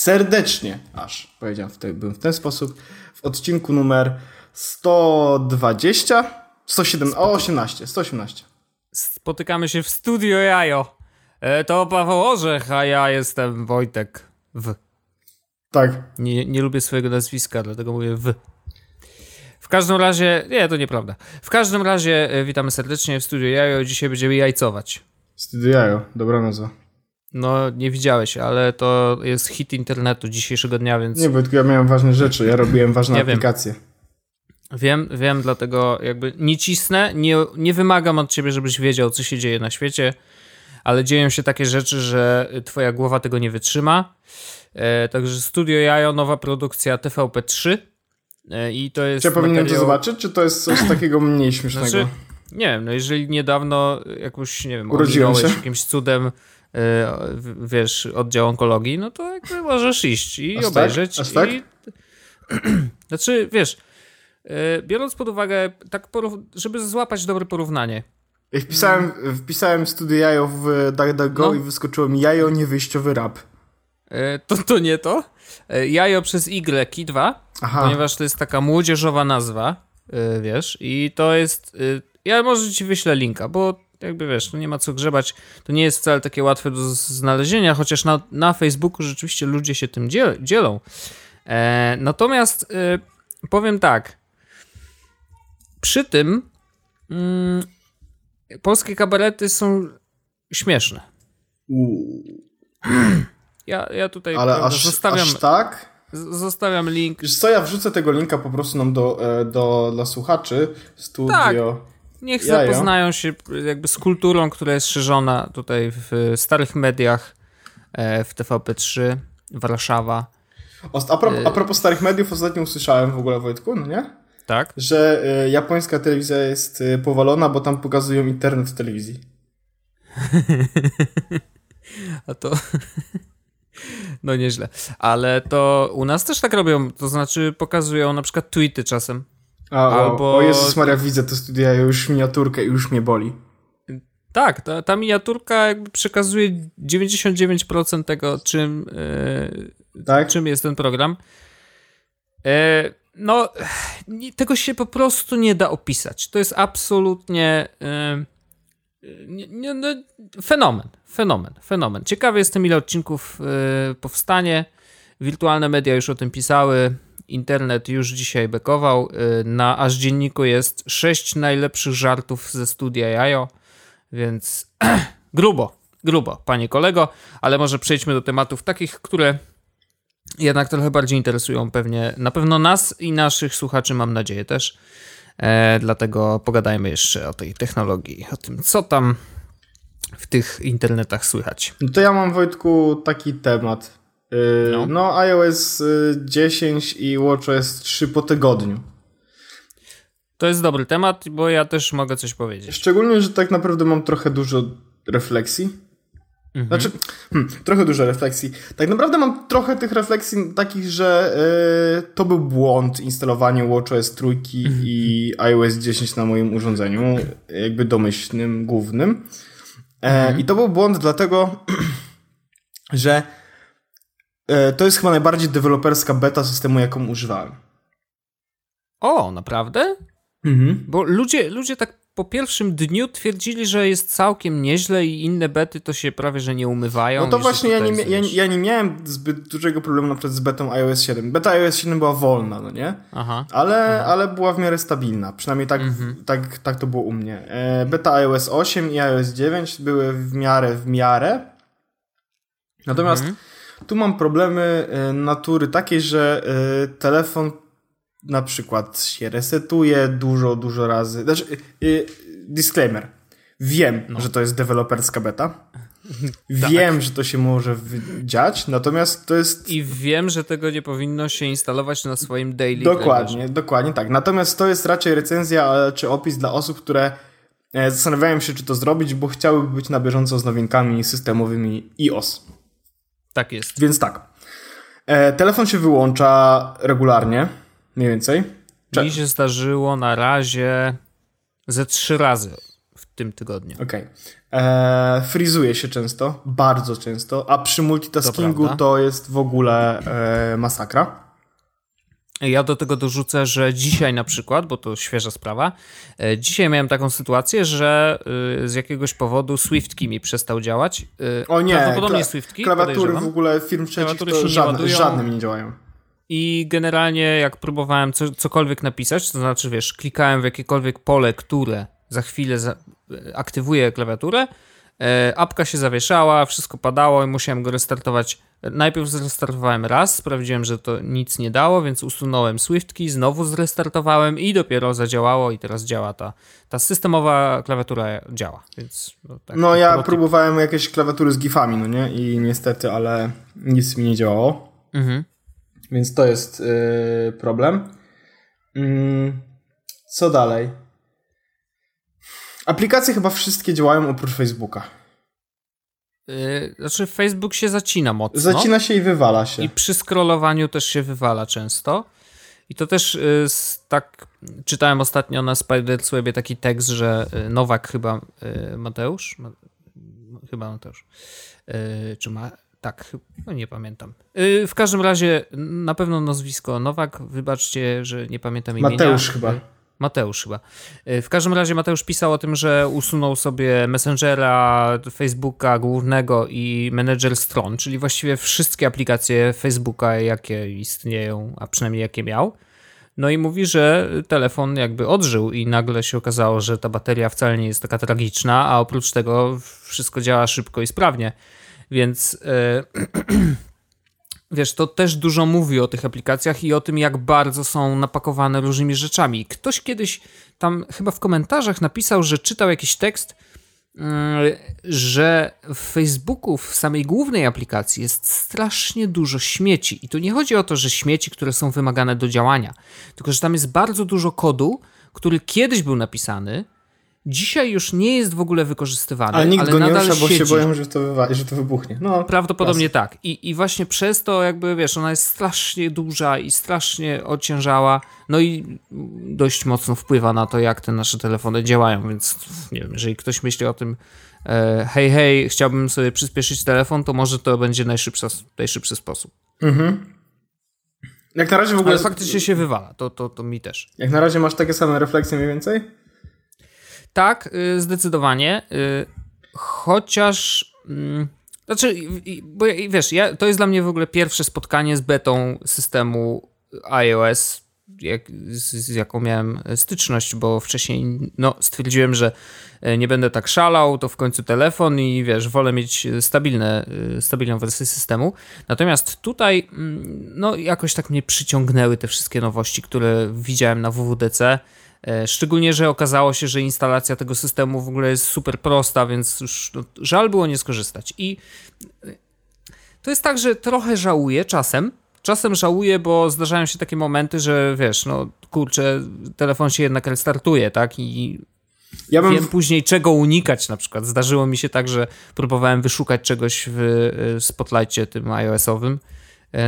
serdecznie, aż powiedziałem w te, bym w ten sposób, w odcinku numer 120, 107, o 18, 118. Spotykamy się w studio Jajo. E, to Paweł Orzech, a ja jestem Wojtek W. Tak. Nie, nie lubię swojego nazwiska, dlatego mówię W. W każdym razie, nie, to nieprawda. W każdym razie e, witamy serdecznie w studio Jajo. Dzisiaj będziemy jajcować. Studio Jajo, dobra nazwa. No, nie widziałeś, ale to jest hit internetu dzisiejszego dnia, więc... Nie, bo tylko ja miałem ważne rzeczy, ja robiłem ważne Ja wiem. aplikacje. Wiem, wiem, dlatego jakby nie cisnę, nie, nie wymagam od ciebie, żebyś wiedział, co się dzieje na świecie, ale dzieją się takie rzeczy, że twoja głowa tego nie wytrzyma. E, także Studio Jajo, nowa produkcja TVP3 e, i to jest Czy ja powinienem materiał- to zobaczyć, czy to jest coś takiego mniej śmiesznego? Znaczy, nie wiem, no jeżeli niedawno jakoś, nie wiem, Urodziłem ominąłeś się. jakimś cudem, wiesz, oddział onkologii, no to jakby możesz iść i Aż tak? obejrzeć. Aż tak? I... znaczy, wiesz, e, biorąc pod uwagę, tak żeby złapać dobre porównanie. Wpisałem, wpisałem Studio Jajo w DuckDuckGo No. i wyskoczyło mi jajo niewyjściowy rap. E, To, to nie to. E, Jajo przez Y i 2, Aha. ponieważ to jest taka młodzieżowa nazwa, e, wiesz, i to jest. e, Ja może ci wyślę linka, bo jakby wiesz, no nie ma co grzebać. To nie jest wcale takie łatwe do znalezienia, chociaż na, na Facebooku rzeczywiście ludzie się tym dziel, dzielą. E, natomiast e, powiem tak. Przy tym mm, polskie kabarety są śmieszne. Ja, ja tutaj Ale prawda, aż, zostawiam, aż tak? zostawiam link. Wiesz co, ja wrzucę tego linka po prostu nam do, e, do dla słuchaczy. Studio. Tak. Niech Jajo. zapoznają się jakby z kulturą, która jest szerzona tutaj w starych mediach, e, w TVP3, Warszawa. A, propos, Y- a propos starych mediów, ostatnio usłyszałem w ogóle, Wojtku, no nie? Tak? Że e, japońska telewizja jest e, powalona, bo tam pokazują internet w telewizji. A to. No nieźle. Ale to u nas też tak robią. To znaczy pokazują na przykład tweety czasem. A, o, Albo- o Jezus Maria, widzę to Studio Jajo, już miniaturkę i już mnie boli. Tak, ta, ta miniaturka jakby przekazuje 99% tego, czym, e, Tak? czym jest ten program. E, no, nie, tego się po prostu nie da opisać. To jest absolutnie e, nie, nie, no, fenomen, fenomen, fenomen. Ciekawy jestem, ile odcinków powstanie. Wirtualne media już o tym pisały. Internet już dzisiaj bekował. E, na aż dzienniku jest sześć najlepszych żartów ze studia Jajo, więc grubo, grubo, panie kolego, ale może przejdźmy do tematów takich, które jednak trochę bardziej interesują pewnie, na pewno nas i naszych słuchaczy, mam nadzieję też. E, dlatego pogadajmy jeszcze o tej technologii, o tym, co tam w tych internetach słychać. To ja mam, Wojtku, taki temat. Yy, No. no. iOS y, 10 i WatchOS 3 po tygodniu. To jest dobry temat, bo ja też mogę coś powiedzieć. Szczególnie, że tak naprawdę mam trochę dużo refleksji. Mhm. Znaczy, hmm, trochę dużo refleksji. Tak naprawdę mam trochę tych refleksji takich, że y, to był błąd instalowanie WatchOS 3 Mhm. i iOS 10 na moim urządzeniu, jakby domyślnym, głównym. E, Mhm. I to był błąd dlatego, że to jest chyba najbardziej deweloperska beta systemu, jaką używałem. O, naprawdę? Mhm. Bo ludzie, ludzie tak po pierwszym dniu twierdzili, że jest całkiem nieźle i inne bety to się prawie, że nie umywają. No to właśnie ja nie, ja, ja nie miałem zbyt dużego problemu na przykład z betą iOS 7. Beta iOS 7 była wolna, no nie? Aha. Ale, ale była w miarę stabilna. Przynajmniej tak, Mhm. tak, tak to było u mnie. E, Beta iOS 8 i iOS 9 były w miarę w miarę. Natomiast Mhm. Tu mam problemy e, natury takiej, że e, telefon na przykład się resetuje dużo, dużo razy. Znaczy, e, disclaimer. Wiem, No. że to jest deweloperska beta. Tak. Wiem, że to się może dziać, natomiast to jest I wiem, że tego nie powinno się instalować na swoim daily. Dokładnie, dokładnie tak. Natomiast to jest raczej recenzja czy opis dla osób, które zastanawiają się, czy to zrobić, bo chciałyby być na bieżąco z nowinkami systemowymi iOS. Tak jest. Więc tak. E, telefon się wyłącza regularnie, mniej więcej. Cze- Mi się zdarzyło na razie ze trzy razy w tym tygodniu. Okej. Okay. Frizuje się często, bardzo często, a przy multitaskingu to, to jest w ogóle e, masakra. Ja do tego dorzucę, że dzisiaj na przykład, bo to świeża sprawa, e, dzisiaj miałem taką sytuację, że e, z jakiegoś powodu SwiftKey mi przestał działać. E, o nie, prawdopodobnie SwiftKey. Klawiatury w ogóle firm trzecich to żadne, żadne mi nie działają. I generalnie jak próbowałem co, cokolwiek napisać, to znaczy wiesz, klikałem w jakiekolwiek pole, które za chwilę za, aktywuje klawiaturę, apka się zawieszała, wszystko padało i musiałem go restartować. Najpierw zrestartowałem raz, sprawdziłem, że to nic nie dało, więc usunąłem SwiftKey, znowu zrestartowałem i dopiero zadziałało i teraz działa ta, ta systemowa klawiatura działa, więc... No, tak, no ja próbowałem jakieś klawiatury z gifami, no nie? I niestety, ale nic mi nie działało. Mhm. Więc to jest yy, problem. Yy, co dalej? Aplikacje chyba wszystkie działają oprócz Facebooka. Yy, znaczy Facebook się zacina mocno. Zacina się i wywala się. I przy scrollowaniu też się wywala często. I to też yy, tak czytałem ostatnio na Spiderswebie taki tekst, że yy, Nowak chyba yy, Mateusz, ma, chyba Mateusz, czy ma, tak, no nie pamiętam. W każdym razie na pewno nazwisko Nowak, wybaczcie, że nie pamiętam imienia. Mateusz chyba. Mateusz chyba. Y, w każdym razie Mateusz pisał o tym, że usunął sobie Messengera, Facebooka głównego i Manager Stron, czyli właściwie wszystkie aplikacje Facebooka, jakie istnieją, a przynajmniej jakie miał. No i mówi, że telefon jakby odżył i nagle się okazało, że ta bateria wcale nie jest taka tragiczna, a oprócz tego wszystko działa szybko i sprawnie. Więc yy, wiesz, to też dużo mówi o tych aplikacjach i o tym, jak bardzo są napakowane różnymi rzeczami. Ktoś kiedyś tam chyba w komentarzach napisał, że czytał jakiś tekst, mm, że w Facebooku, w samej głównej aplikacji jest strasznie dużo śmieci. I tu nie chodzi o to, że śmieci, które są wymagane do działania, tylko że tam jest bardzo dużo kodu, który kiedyś był napisany, Dzisiaj już nie jest w ogóle wykorzystywany. Ale nikt ale go nie rusza, bo się boją, że to, wywa- że to wybuchnie. No, Prawdopodobnie jasne. tak. I, I właśnie przez to, jakby wiesz, ona jest strasznie duża i strasznie ociężała, no i dość mocno wpływa na to, jak te nasze telefony działają. Więc nie wiem, jeżeli ktoś myśli o tym, e, hej, hej, chciałbym sobie przyspieszyć telefon, to może to będzie najszybszy, najszybszy sposób. Mhm. Jak na razie w ogóle. Ale faktycznie się wywala, to, to, to mi też. Jak na razie masz takie same refleksje mniej więcej? Tak, y, zdecydowanie. Y, chociaż. Mm, znaczy, bo wiesz, ja, to jest dla mnie w ogóle pierwsze spotkanie z betą systemu iOS, jak, z, z, jaką miałem styczność, bo wcześniej no, stwierdziłem, że e, nie będę tak szalał, to w końcu telefon i wiesz, wolę mieć stabilne, e, stabilną wersję systemu. Natomiast tutaj mm, no, jakoś tak mnie przyciągnęły te wszystkie nowości, które widziałem na WWDC. E, szczególnie, że okazało się, że instalacja tego systemu w ogóle jest super prosta, więc już no, żal było nie skorzystać. I e, to jest tak, że trochę żałuję czasem. Czasem żałuję, bo zdarzają się takie momenty, że wiesz, no kurczę, telefon się jednak restartuje, tak? I ja wiem później czego unikać na przykład. Zdarzyło mi się tak, że próbowałem wyszukać czegoś w e, Spotlightie tym iOS-owym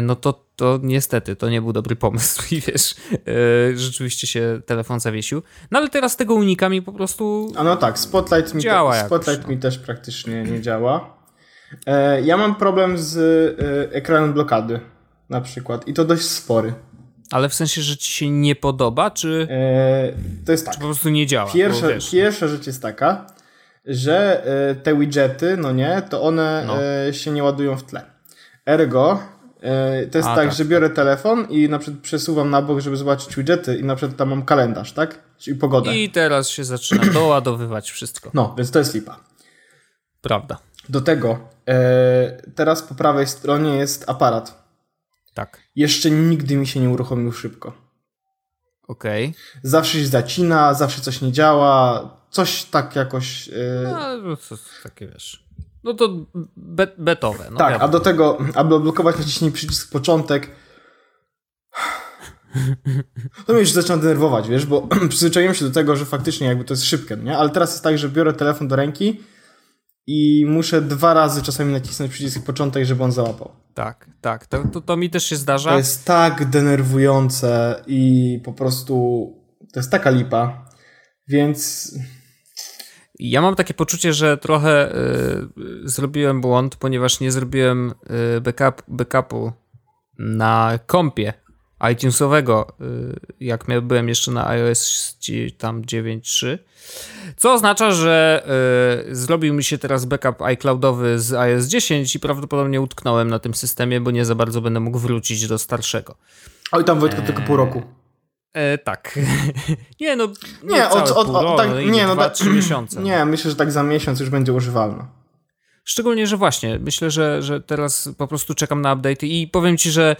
no to, to niestety to nie był dobry pomysł i wiesz, e, rzeczywiście się telefon zawiesił. No ale teraz tego unikam i po prostu. A no tak, Spotlight mi, działa te, Spotlight jakoś, no. mi też praktycznie nie działa. E, ja mam problem z ekranem blokady na przykład i to dość spory. Ale w sensie, że ci się nie podoba, czy, to jest tak. czy po prostu nie działa? Pierwsza, no. pierwsza rzecz jest taka, że te widgety, no nie, to one no. się nie ładują w tle. Ergo, E, to jest A, tak, tak, że biorę telefon i na przykład przesuwam na bok, żeby zobaczyć widgety i na przykład tam mam kalendarz, tak? Czyli pogodę. I teraz się zaczyna doładowywać wszystko. No, więc to jest lipa. Prawda. Do tego e, teraz po prawej stronie jest aparat. Tak. Jeszcze nigdy mi się nie uruchomił szybko. Okej. Okay. Zawsze się zacina, zawsze coś nie działa, coś tak jakoś... E... No, to takie wiesz... No to be betowe. No tak, wiadomo. a do tego, aby odblokować naciśnij przycisk początek. To mnie już zaczyna denerwować, wiesz, bo przyzwyczaiłem się do tego, że faktycznie jakby to jest szybkie, nie? Ale teraz jest tak, że biorę telefon do ręki i muszę dwa razy czasami nacisnąć przycisk początek, żeby on załapał. Tak, tak. To, to, to mi też się zdarza. To jest tak denerwujące i po prostu to jest taka lipa, więc Ja mam takie poczucie, że trochę y, zrobiłem błąd, ponieważ nie zrobiłem y, backup, backupu na kompie iTunesowego, y, jak byłem jeszcze na iOS tam 9.3, co oznacza, że zrobił mi się teraz backup iCloudowy z iOS 10 i prawdopodobnie utknąłem na tym systemie, bo nie za bardzo będę mógł wrócić do starszego. Oj, tam Wojtko, tylko pół roku. E, tak. nie, no. Nie, nie od, od, od, tak, no, nie, no, dwa, tak, trzy miesiące. Nie, myślę, że tak za miesiąc już będzie używalna. Szczególnie, że właśnie, myślę, że, że teraz po prostu czekam na update i powiem ci, że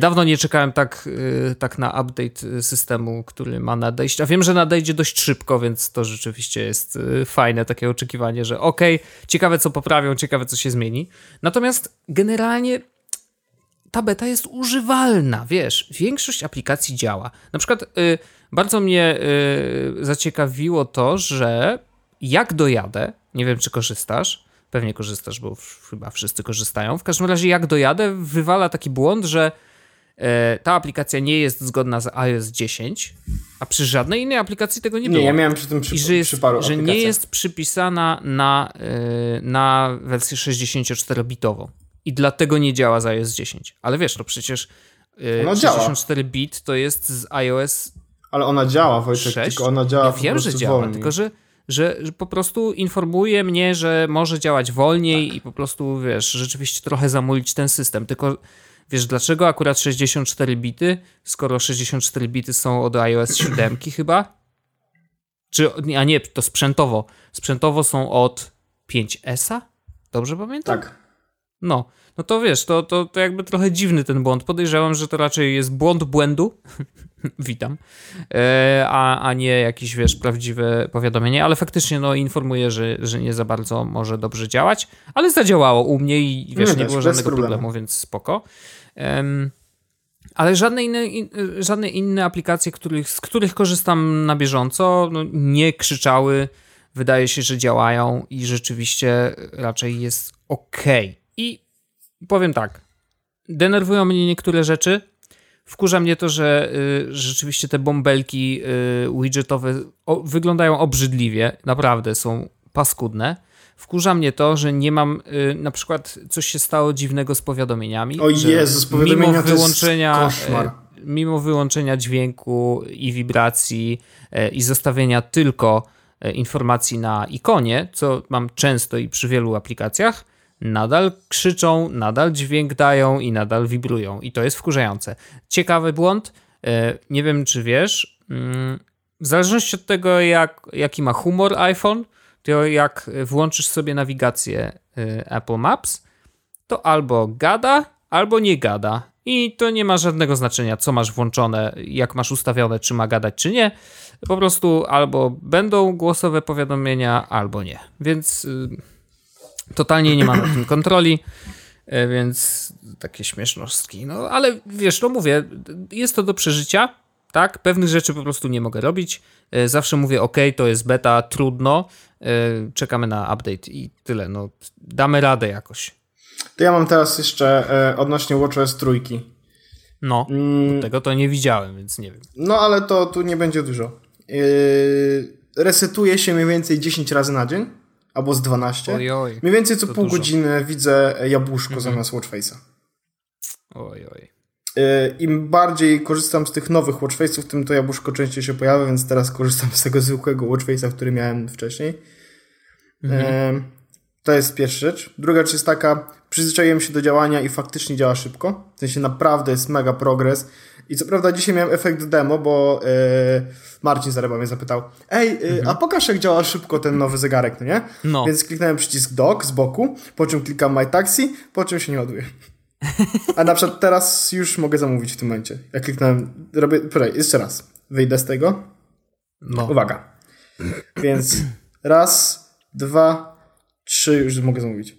dawno nie czekałem tak, y, tak na update systemu, który ma nadejść. A wiem, że nadejdzie dość szybko, więc to rzeczywiście jest y, fajne takie oczekiwanie, że okej, okay, ciekawe co poprawią, ciekawe co się zmieni. Natomiast generalnie ta beta jest używalna, wiesz, większość aplikacji działa. Na przykład y, bardzo mnie y, zaciekawiło to, że jak dojadę, nie wiem czy korzystasz, pewnie korzystasz, bo chyba wszyscy korzystają. W każdym razie jak dojadę, wywala taki błąd, że e, ta aplikacja nie jest zgodna z iOS 10, a przy żadnej innej aplikacji tego nie było. Nie, ja miałem przy tym przy, I że, jest, przy paru że nie jest przypisana na, e, na wersję 64-bitową i dlatego nie działa z iOS 10. Ale wiesz, to przecież e, 64 bit to jest z iOS ale ona działa, Wojtek, 6? tylko ona działa ja wiem, że działa, wolniej. tylko że że, że, po prostu informuje mnie, że może działać wolniej tak. i po prostu, wiesz, rzeczywiście trochę zamulić ten system. Tylko wiesz, dlaczego akurat 64 bity, skoro 64 bity są od iOS 7 chyba? Czy, a nie, to sprzętowo. Sprzętowo są od 5S-a? Dobrze pamiętam? Tak. No, no to wiesz, to, to, to jakby trochę dziwny ten błąd. Podejrzewam, że to raczej jest błąd błędu. Witam. E, a, a nie jakieś, wiesz, prawdziwe powiadomienie, ale faktycznie no, informuje, że, że nie za bardzo może dobrze działać, ale zadziałało u mnie i wiesz, nie, nie było żadnego problemu. problemu, więc spoko. Ale żadne inne, in, żadne inne aplikacje, których, z których korzystam na bieżąco, no, nie krzyczały. Wydaje się, że działają i rzeczywiście raczej jest ok. I powiem tak, denerwują mnie niektóre rzeczy. Wkurza mnie to, że y, rzeczywiście te bąbelki y, widgetowe o, wyglądają obrzydliwie, naprawdę są paskudne. Wkurza mnie to, że nie mam, y, na przykład coś się stało dziwnego z powiadomieniami. O Jezus, powiadomienia mimo wyłączenia, y, Mimo wyłączenia dźwięku i wibracji y, i zostawienia tylko y, informacji na ikonie, co mam często i przy wielu aplikacjach, nadal krzyczą, nadal dźwięk dają i nadal wibrują. I to jest wkurzające. Ciekawy błąd. E, nie wiem, czy wiesz. Mm, w zależności od tego, jak, jaki ma humor iPhone, to jak włączysz sobie nawigację e, Apple Maps, to albo gada, albo nie gada. I to nie ma żadnego znaczenia, co masz włączone, jak masz ustawione, czy ma gadać, czy nie. Po prostu albo będą głosowe powiadomienia, albo nie. Więc y, Totalnie nie ma nad tym kontroli, e, więc takie śmiesznostki. No ale wiesz, no mówię, jest to do przeżycia, tak? Pewnych rzeczy po prostu nie mogę robić. E, zawsze mówię, ok, to jest beta, trudno, e, czekamy na update i tyle. No, damy radę jakoś. To ja mam teraz jeszcze odnośnie WatchOS trójki. No, mm. tego to nie widziałem, więc nie wiem. No, ale to tu nie będzie dużo. Yy, resetuje się mniej więcej 10 razy na dzień albo z 12. Oj, oj, Mniej więcej co pół dużo. godziny widzę jabłuszko mhm. zamiast Watchface'a. Oj, oj. Y, Im bardziej korzystam z tych nowych Watchface'ów, tym to jabłuszko częściej się pojawia, więc teraz korzystam z tego zwykłego Watchface'a, który miałem wcześniej. Mhm. To jest pierwsza rzecz. Druga rzecz jest taka, przyzwyczaiłem się do działania i faktycznie działa szybko. W sensie naprawdę jest mega progres. I co prawda dzisiaj miałem efekt demo, bo yy, Marcin Zareba mnie zapytał, ej, yy, mhm. a pokaż jak działa szybko ten nowy zegarek, no nie? No. Więc kliknąłem przycisk dock z boku, po czym klikam My Taxi, po czym się nie ładuje. A na przykład teraz już mogę zamówić w tym momencie. Jak kliknąłem, robię, poczekaj, jeszcze raz. Wyjdę z tego. No. Uwaga. Więc raz, dwa, trzy, już mogę zamówić.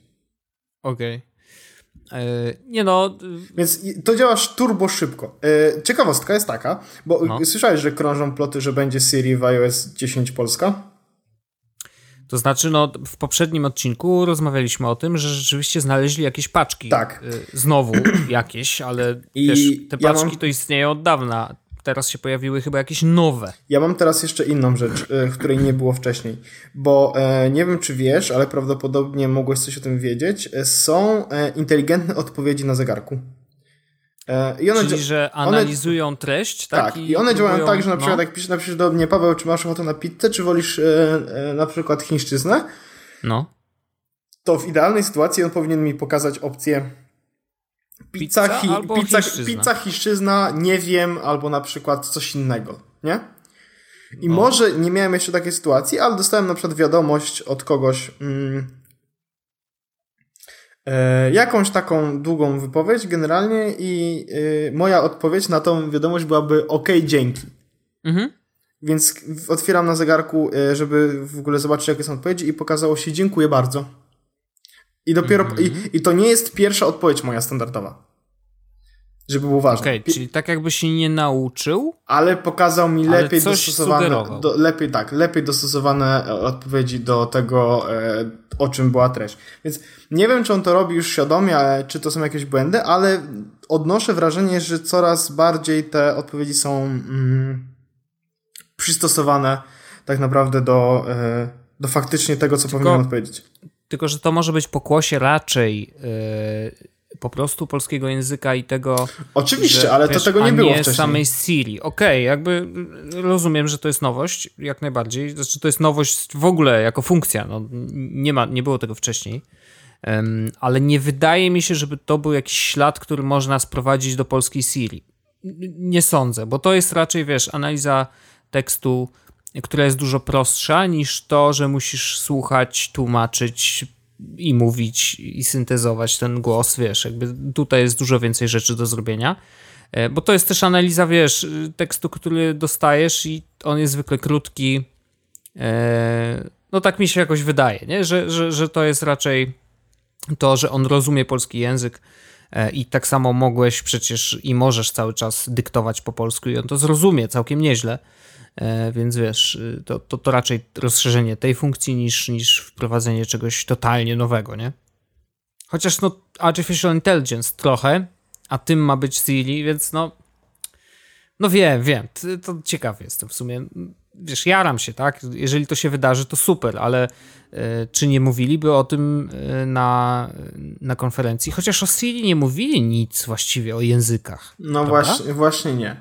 Okej. Okay. E, nie no. Więc to działa turbo szybko. E, ciekawostka jest taka, bo no. słyszałeś, że krążą ploty, że będzie Siri w iOS 10 Polska? To znaczy, no, w poprzednim odcinku rozmawialiśmy o tym, że rzeczywiście znaleźli jakieś paczki. Tak. E, znowu jakieś, ale I wiesz, te paczki ja mam... to istnieją od dawna. Teraz się pojawiły chyba jakieś nowe. Ja mam teraz jeszcze inną rzecz, e, której nie było wcześniej, bo e, nie wiem, czy wiesz, ale prawdopodobnie mogłeś coś o tym wiedzieć. E, są e, inteligentne odpowiedzi na zegarku. E, I one Czyli, że analizują one, treść, tak? Tak, i, one próbują, działają tak, że na przykład no. jak piszesz, napiszesz do mnie, Paweł, czy masz ochotę na pizzę, czy wolisz e, na przykład chińszczyznę? No. To w idealnej sytuacji on powinien mi pokazać opcję Pizza, hi, albo pizza, chiszczyzna. pizza chiszczyzna, nie wiem, albo na przykład coś innego, nie? I no. może nie miałem jeszcze takiej sytuacji, ale dostałem na przykład wiadomość od kogoś, mm, e, jakąś taką długą wypowiedź generalnie i e, moja odpowiedź na tą wiadomość byłaby ok, dzięki. Mhm. Więc otwieram na zegarku, e, żeby w ogóle zobaczyć, jakie są odpowiedzi i pokazało się dziękuję bardzo. I dopiero, mm -hmm. i, i to nie jest pierwsza odpowiedź moja standardowa. Żeby było ważne. Okej, okay, czyli tak jakby się nie nauczył. Ale pokazał mi lepiej dostosowane. Do, lepiej tak, lepiej dostosowane e, odpowiedzi do tego, e, o czym była treść. Więc nie wiem, czy on to robi już świadomie, czy to są jakieś błędy, ale odnoszę wrażenie, że coraz bardziej te odpowiedzi są mm, przystosowane tak naprawdę do, e, do faktycznie tego, co Tylko... powinien odpowiedzieć. Tylko, że to może być pokłosie raczej yy, po prostu polskiego języka i tego. Oczywiście, że, ale wiesz, to tego nie było nie wcześniej. samej Siri. Okej, okay, jakby rozumiem, że to jest nowość, jak najbardziej. Znaczy, to jest nowość w ogóle jako funkcja. No, nie, ma, nie było tego wcześniej. Um, ale nie wydaje mi się, żeby to był jakiś ślad, który można sprowadzić do polskiej Siri. Nie sądzę, bo to jest raczej, wiesz, analiza tekstu która jest dużo prostsza niż to, że musisz słuchać, tłumaczyć i mówić i syntezować ten głos, wiesz, jakby tutaj jest dużo więcej rzeczy do zrobienia. E, bo to jest też analiza, wiesz, tekstu, który dostajesz i on jest zwykle krótki. E, no tak mi się jakoś wydaje, nie? Że, że, że to jest raczej to, że on rozumie polski język e, i tak samo mogłeś przecież i możesz cały czas dyktować po polsku i on to zrozumie całkiem nieźle. E, więc wiesz, y, to, to, to raczej rozszerzenie tej funkcji niż, niż wprowadzenie czegoś totalnie nowego, nie? Chociaż no Artificial Intelligence trochę, a tym ma być Siri, więc no no wiem, wiem, to ciekawy jestem w sumie. Wiesz, jaram się, tak? Jeżeli to się wydarzy, to super, ale e, czy nie mówiliby o tym e, na, na konferencji? Chociaż o Siri nie mówili nic właściwie o językach. No właśnie, właśnie nie.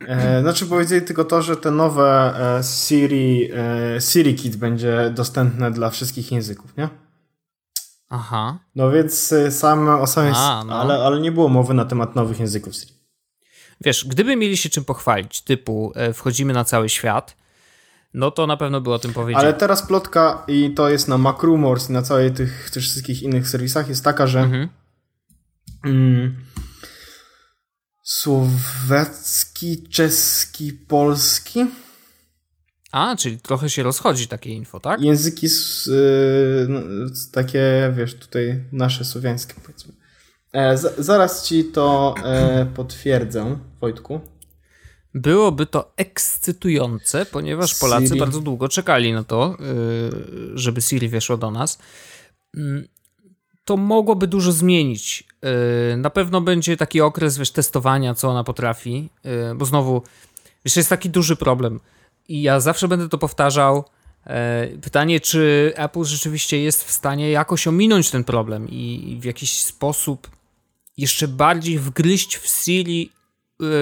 E, znaczy powiedzieli tylko to, że te nowe e, Siri, e, Siri Kit będzie dostępne dla wszystkich języków, nie? Aha. No więc same o samej, A, no. ale, ale nie było mowy na temat nowych języków Siri. Wiesz, gdyby mieli się czym pochwalić, typu wchodzimy na cały świat, no to na pewno było o tym powiedzieć. Ale teraz plotka i to jest na MacRumors i na całych tych, tych wszystkich innych serwisach jest taka, że mhm. mm, słowacki, czeski, polski. A, czyli trochę się rozchodzi takie info, tak? Języki yy, takie, wiesz, tutaj nasze słowiańskie powiedzmy. E, z, zaraz ci to e, potwierdzę, Wojtku. Byłoby to ekscytujące, ponieważ Polacy Siri. bardzo długo czekali na to, yy, żeby Siri weszło do nas. To mogłoby dużo zmienić. Y, na pewno będzie taki okres, wiesz, testowania, co ona potrafi, y, bo znowu, wiesz, jest taki duży problem i ja zawsze będę to powtarzał. Y, pytanie, czy Apple rzeczywiście jest w stanie jakoś ominąć ten problem i w jakiś sposób jeszcze bardziej wgryźć w Siri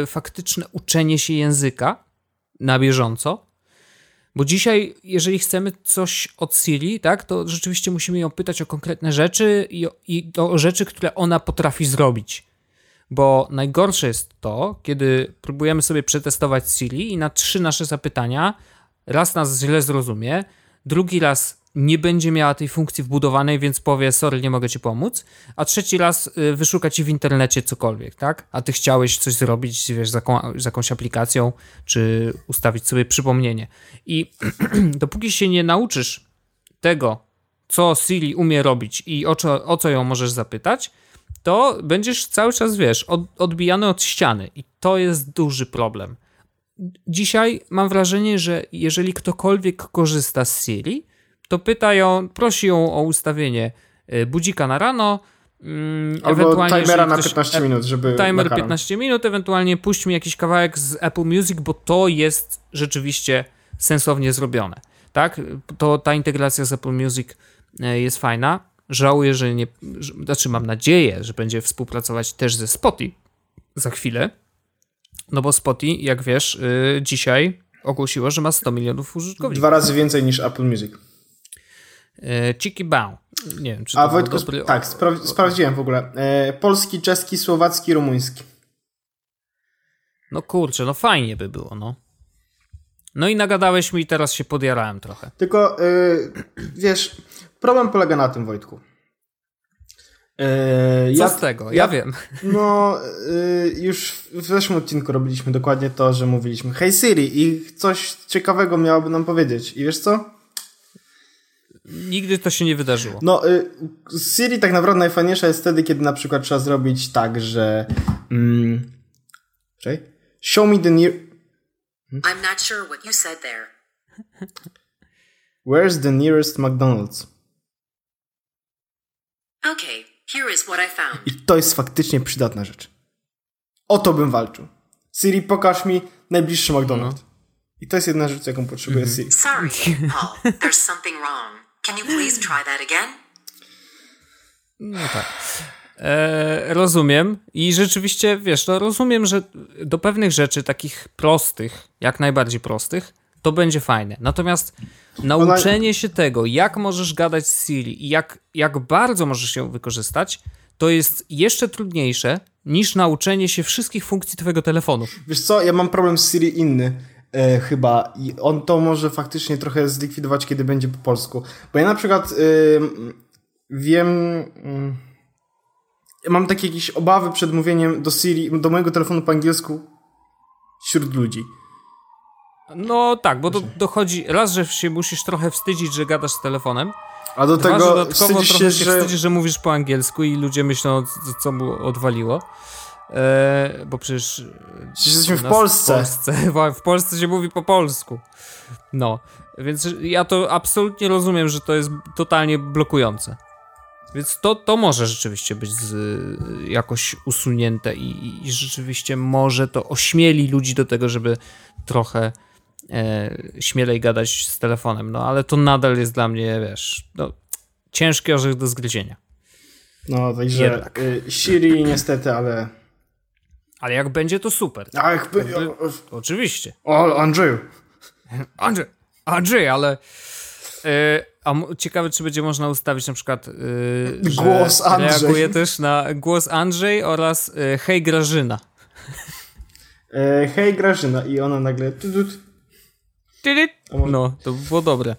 faktyczne uczenie się języka na bieżąco, bo dzisiaj, jeżeli chcemy coś od Siri, tak, to rzeczywiście musimy ją pytać o konkretne rzeczy i, i o rzeczy, które ona potrafi zrobić. Bo najgorsze jest to, kiedy próbujemy sobie przetestować Siri i na trzy nasze zapytania raz nas źle zrozumie, drugi raz nie będzie miała tej funkcji wbudowanej, więc powie, sorry, nie mogę ci pomóc, a trzeci raz y, wyszuka ci w internecie cokolwiek, tak? A ty chciałeś coś zrobić, wiesz, z, jaką, z jakąś aplikacją, czy ustawić sobie przypomnienie. I dopóki się nie nauczysz tego, co Siri umie robić i o co, o co ją możesz zapytać, to będziesz cały czas, wiesz, od, odbijany od ściany i to jest duży problem. Dzisiaj mam wrażenie, że jeżeli ktokolwiek korzysta z Siri, to pyta ją, prosi ją o ustawienie e, budzika na rano, Mm, Albo timera na 15 minut, żeby. Timer 15 minut, ewentualnie puść mi jakiś kawałek z Apple Music, bo to jest rzeczywiście sensownie zrobione. Tak? To ta integracja z Apple Music e, jest fajna. Żałuję, że nie. Że, znaczy, mam nadzieję, że będzie współpracować też ze Spotify za chwilę. No bo Spotify, jak wiesz, yy, dzisiaj ogłosiło, że ma 100 milionów użytkowników. Dwa razy więcej niż Apple Music. Yy, Chiki Bow. Nie wiem, czy to A Wojtku, dobry... tak, spra sprawdziłem w ogóle. E, polski, czeski, słowacki, rumuński. No kurczę, no fajnie by było, no. No i nagadałeś mi i teraz się podjarałem trochę. Tylko, yy, wiesz, problem polega na tym, Wojtku. Yy, Co ja, z tego? Ja, ja wiem. No, yy, już w zeszłym odcinku robiliśmy dokładnie to, że mówiliśmy Hej Siri i coś ciekawego miałoby nam powiedzieć. I wiesz co? Nigdy to się nie wydarzyło. No, y, Siri tak naprawdę najfajniejsza jest wtedy, kiedy na przykład trzeba zrobić tak, że. Mm, Show me the near. Hmm? I'm not sure what you said there. Where's the nearest McDonald's? Okay, here is what I found. I to jest faktycznie przydatna rzecz. O to bym walczył. Siri, pokaż mi najbliższy McDonald's. No. I to jest jedna rzecz, jaką potrzebuje mm -hmm. Siri. Sorry, Paul. There's something wrong. Can you please try that again? No tak. E, rozumiem i rzeczywiście, wiesz, no rozumiem, że do pewnych rzeczy takich prostych, jak najbardziej prostych, to będzie fajne. Natomiast nauczenie się tego, jak możesz gadać z Siri i jak, jak bardzo możesz ją wykorzystać, to jest jeszcze trudniejsze niż nauczenie się wszystkich funkcji twojego telefonu. Wiesz co, ja mam problem z Siri inny e, chyba i on to może faktycznie trochę zlikwidować, kiedy będzie po polsku. Bo ja na przykład wiem... mam takie jakieś obawy przed mówieniem do Siri, do mojego telefonu po angielsku wśród ludzi. No tak, bo do, dochodzi raz, że się musisz trochę wstydzić, że gadasz z telefonem. A do tego Dwa, dodatkowo trochę się, że... wstydzisz, że mówisz po angielsku i ludzie myślą, co mu odwaliło. E, bo przecież. Jesteśmy w Polsce. w Polsce. W Polsce się mówi po polsku. No, więc ja to absolutnie rozumiem, że to jest totalnie blokujące. Więc to, to może rzeczywiście być z, jakoś usunięte i, i, rzeczywiście może to ośmieli ludzi do tego, żeby trochę e, śmielej gadać z telefonem. No ale to nadal jest dla mnie, wiesz, no, ciężki orzech do zgryzienia. No, także Jednak. Y, Siri niestety, ale ale jak będzie, to super. A jakby, jakby, oczywiście. O, Andrzeju. Andrzej, Andrzej, ale... Yy, a ciekawe, czy będzie można ustawić na przykład yy, głos Andrzej. Reaguje też na głos Andrzej oraz yy, hej Grażyna. E, hej Grażyna i ona nagle... No, to by było dobre.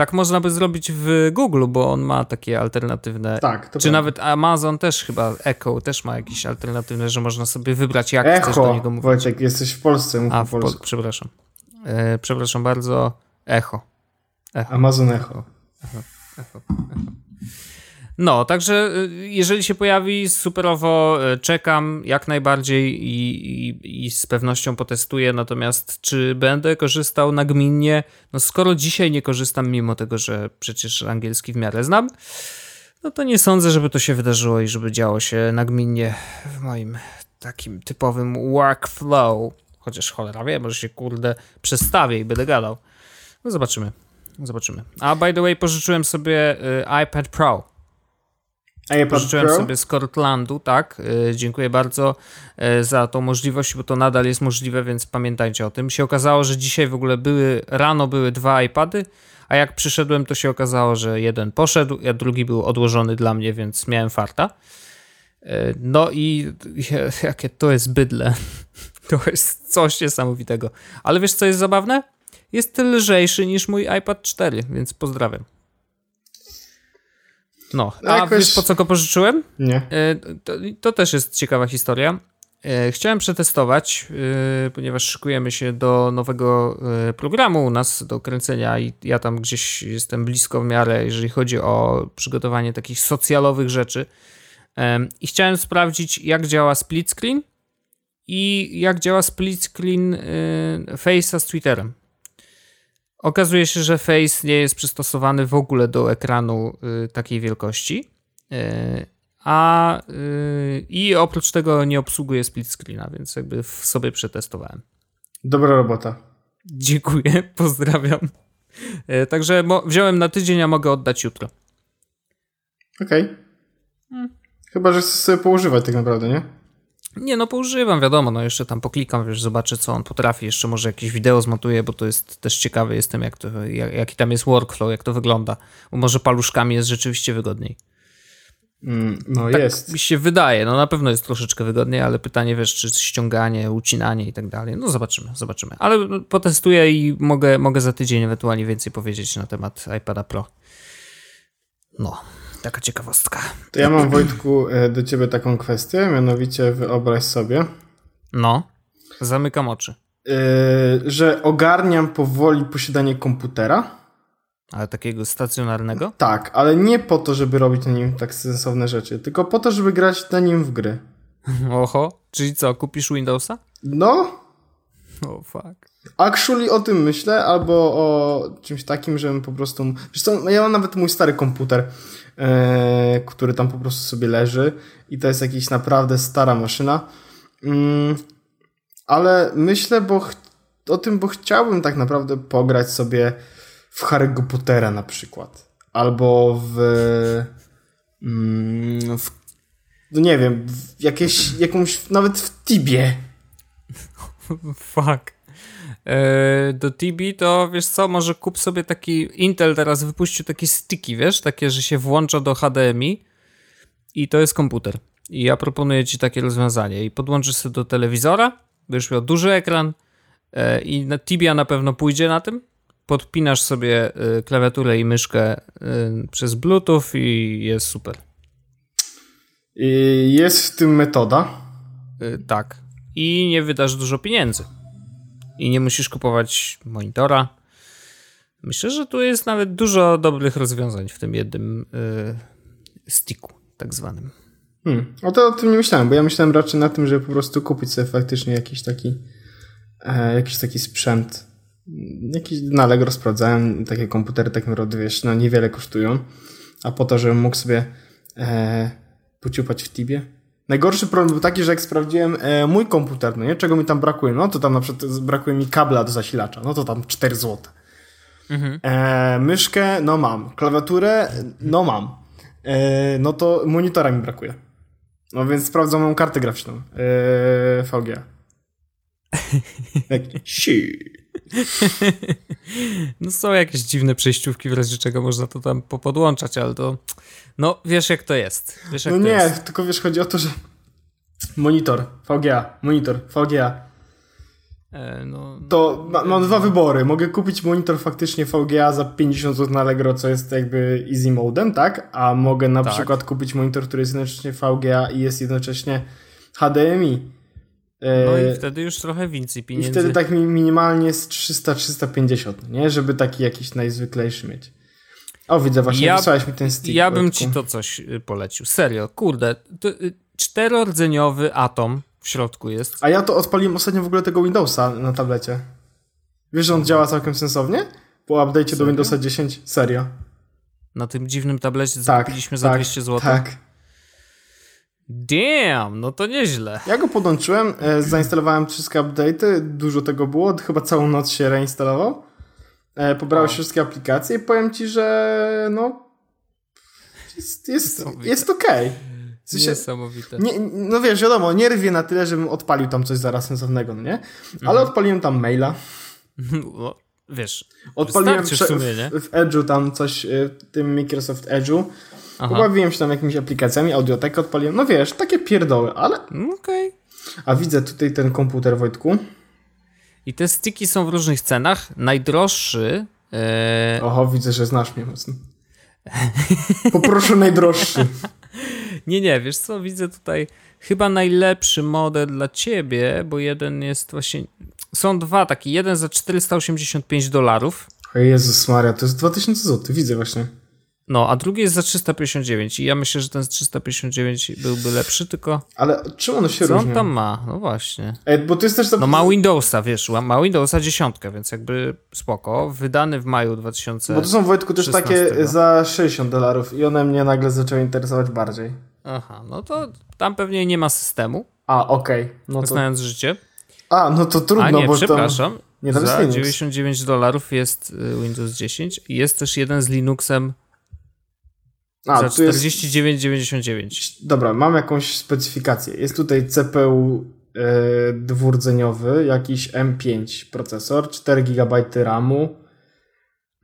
Tak można by zrobić w Google, bo on ma takie alternatywne. Tak, to Czy prawda. nawet Amazon też chyba, Echo też ma jakieś alternatywne, że można sobie wybrać, jak Echo. chcesz do niego mówić. Wojciech, jesteś w Polsce, mów A, w polsku. przepraszam. E, przepraszam bardzo. Echo. Echo. Amazon Echo. Echo. Echo. Echo. No, także y, jeżeli się pojawi, superowo y, czekam jak najbardziej i, i, i, z pewnością potestuję. Natomiast czy będę korzystał nagminnie? No, skoro dzisiaj nie korzystam, mimo tego, że przecież angielski w miarę znam, no to nie sądzę, żeby to się wydarzyło i żeby działo się nagminnie w moim takim typowym workflow. Chociaż cholera wie, może się kurde przestawię i będę gadał. No zobaczymy. Zobaczymy. A by the way, pożyczyłem sobie y, iPad Pro Pożyczyłem Pro? sobie z Cortlandu, tak. Yy, dziękuję bardzo yy, za tą możliwość, bo to nadal jest możliwe, więc pamiętajcie o tym. Się okazało, że dzisiaj w ogóle były, rano były dwa iPady, a jak przyszedłem, to się okazało, że jeden poszedł, a drugi był odłożony dla mnie, więc miałem farta. Yy, no i jakie to jest bydle. To jest coś niesamowitego. Ale wiesz, co jest zabawne? Jest lżejszy niż mój iPad 4, więc pozdrawiam. No, a Jakoś... wiesz po co go pożyczyłem? Nie. E, to, to też jest ciekawa historia. E, chciałem przetestować, e, ponieważ szykujemy się do nowego programu u nas do kręcenia i ja tam gdzieś jestem blisko w miarę, jeżeli chodzi o przygotowanie takich socjalowych rzeczy. I chciałem sprawdzić, jak działa split screen i jak działa split screen Face'a z Twitterem. Okazuje się, że Face nie jest przystosowany w ogóle do ekranu y, takiej wielkości, y, a yy, i oprócz tego nie obsługuje split screena, więc jakby w sobie przetestowałem. Dobra robota. Dziękuję, pozdrawiam. Także wziąłem na tydzień, a mogę oddać jutro. Okej. Okay. Hmm. Chyba, że chcesz sobie poużywać tak naprawdę, nie? Nie, no poużywam, wiadomo, no jeszcze tam poklikam, wiesz, zobaczę co on potrafi, jeszcze może jakieś wideo zmontuję, bo to jest też ciekawe jestem, jak to, jak, jaki tam jest workflow, jak to wygląda. Bo może paluszkami jest rzeczywiście wygodniej. Mm, no tak jest. mi się wydaje, no na pewno jest troszeczkę wygodniej, ale pytanie, wiesz, czy ściąganie, ucinanie i tak dalej, no zobaczymy, zobaczymy. Ale potestuję i mogę, mogę za tydzień ewentualnie więcej powiedzieć na temat iPada Pro. No, taka ciekawostka. To ja mam, Wojtku, e, do ciebie taką kwestię, mianowicie wyobraź sobie. No, zamykam oczy. Yy, że ogarniam powoli posiadanie komputera. Ale takiego stacjonarnego? Tak, ale nie po to, żeby robić na nim tak sensowne rzeczy, tylko po to, żeby grać na nim w gry. Oho, czyli co, kupisz Windowsa? No. Oh fuck. Actually o tym myślę, albo o czymś takim, żebym po prostu... Zresztą ja mam nawet mój stary komputer, który tam po prostu sobie leży i to jest jakaś naprawdę stara maszyna. Mm, ale myślę bo o tym, bo chciałbym tak naprawdę pograć sobie w Harry'ego Pottera na przykład. Albo w... Mm, w no nie wiem, jakieś, jakąś, nawet w Tibie. Fuck. E, do TB to wiesz co, może kup sobie taki Intel teraz wypuścił takie sticky, wiesz, takie, że się włącza do HDMI i to jest komputer. I ja proponuję ci takie rozwiązanie i podłączysz sobie do telewizora, będziesz miał duży ekran e, i na Tibia na pewno pójdzie na tym. Podpinasz sobie e, klawiaturę i myszkę przez Bluetooth i jest super. Jest w tym metoda. Tak. I nie wydasz dużo pieniędzy i nie musisz kupować monitora. Myślę, że tu jest nawet dużo dobrych rozwiązań w tym jednym yy, sticku, tak zwanym. Hmm. O to o tym nie myślałem, bo ja myślałem raczej na tym, żeby po prostu kupić sobie faktycznie jakiś taki e, jakiś taki sprzęt. Jakiś na Allegro sprawdzałem, takie komputery takim rodu, wiesz, no niewiele kosztują, a po to, żebym mógł sobie e, pociupać w Tibie, Najgorszy problem był taki, że jak sprawdziłem e, mój komputer, no nie, czego mi tam brakuje, no to tam na przykład brakuje mi kabla do zasilacza, no to tam 4 zł. Mhm. E, myszkę, no mam. Klawiaturę, no mam. E, no to monitora mi brakuje. No więc sprawdzam moją kartę graficzną. E, VGA. no są jakieś dziwne przejściówki, w razie czego można to tam popodłączać, ale to no, wiesz jak to jest. Wiesz, jak no nie, jest. tylko wiesz, chodzi o to, że monitor, VGA, monitor, VGA. E, no, to ma, mam dwa wybory. Mogę kupić monitor faktycznie VGA za 50 zł na Allegro, co jest jakby easy modem, tak? A mogę na tak. przykład kupić monitor, który jest jednocześnie VGA i jest jednocześnie HDMI. E, no i wtedy już trochę więcej pieniędzy. I wtedy tak minimalnie jest 300-350, nie? Żeby taki jakiś najzwyklejszy mieć. O, widzę, właśnie ja, wysłałeś mi ten stick. Ja bym ci to coś y, polecił. Serio, kurde. To, y, czterordzeniowy atom w środku jest. A ja to odpaliłem ostatnio w ogóle tego Windowsa na tablecie. Wiesz, że on działa całkiem sensownie? Po update'cie do Windowsa 10? Serio. Na tym dziwnym tablecie tak, zakupiliśmy za tak, 200 zł? Tak. Damn, no to nieźle. Ja go podłączyłem, e, zainstalowałem wszystkie update'y, dużo tego było, chyba całą noc się reinstalował. E, pobrałeś wszystkie aplikacje i powiem ci, że no jest, jest, jest okej. Okay. W sensie, Niesamowite. Nie, no wiesz, wiadomo, nie rwie na tyle, żebym odpalił tam coś zaraz sensownego, no nie? Ale mhm. odpaliłem tam maila. No, wiesz, odpaliłem w, sumie, nie? w, w Edge'u tam coś, e, w tym Microsoft Edge'u. Aha. Pobawiłem się tam jakimiś aplikacjami, audiotekę odpaliłem. No wiesz, takie pierdoły, ale... Okej. Okay. A widzę tutaj ten komputer, Wojtku. I te styki są w różnych cenach. Najdroższy. E... Oho, widzę, że znasz mnie mocno. Poproszę najdroższy. nie, nie, wiesz co, widzę tutaj chyba najlepszy model dla ciebie, bo jeden jest właśnie. Są dwa takie. Jeden za 485 dolarów. Jezus Maria, to jest 2000 zł, widzę właśnie. No, a drugi jest za 359 i ja myślę, że ten z 359 byłby lepszy, tylko... Ale czym on się Co różni? on tam ma? No właśnie. Ej, bo to jest też... No ma Windowsa, wiesz, ma Windowsa dziesiątkę, więc jakby spoko. Wydany w maju 2000. Bo to są, Wojtku, też takie za 60 dolarów i one mnie nagle zaczęły interesować bardziej. Aha, no to tam pewnie nie ma systemu. A, okej. Okay. No to... Życie. A, no to trudno, A nie, bo przepraszam. To... Nie, tam za 99 dolarów jest y, Windows 10 i jest też jeden z Linuxem a, za 49,99. Jest... Dobra, mam jakąś specyfikację. Jest tutaj CPU yy, e, dwurdzeniowy, jakiś M5 procesor, 4 GB RAMu.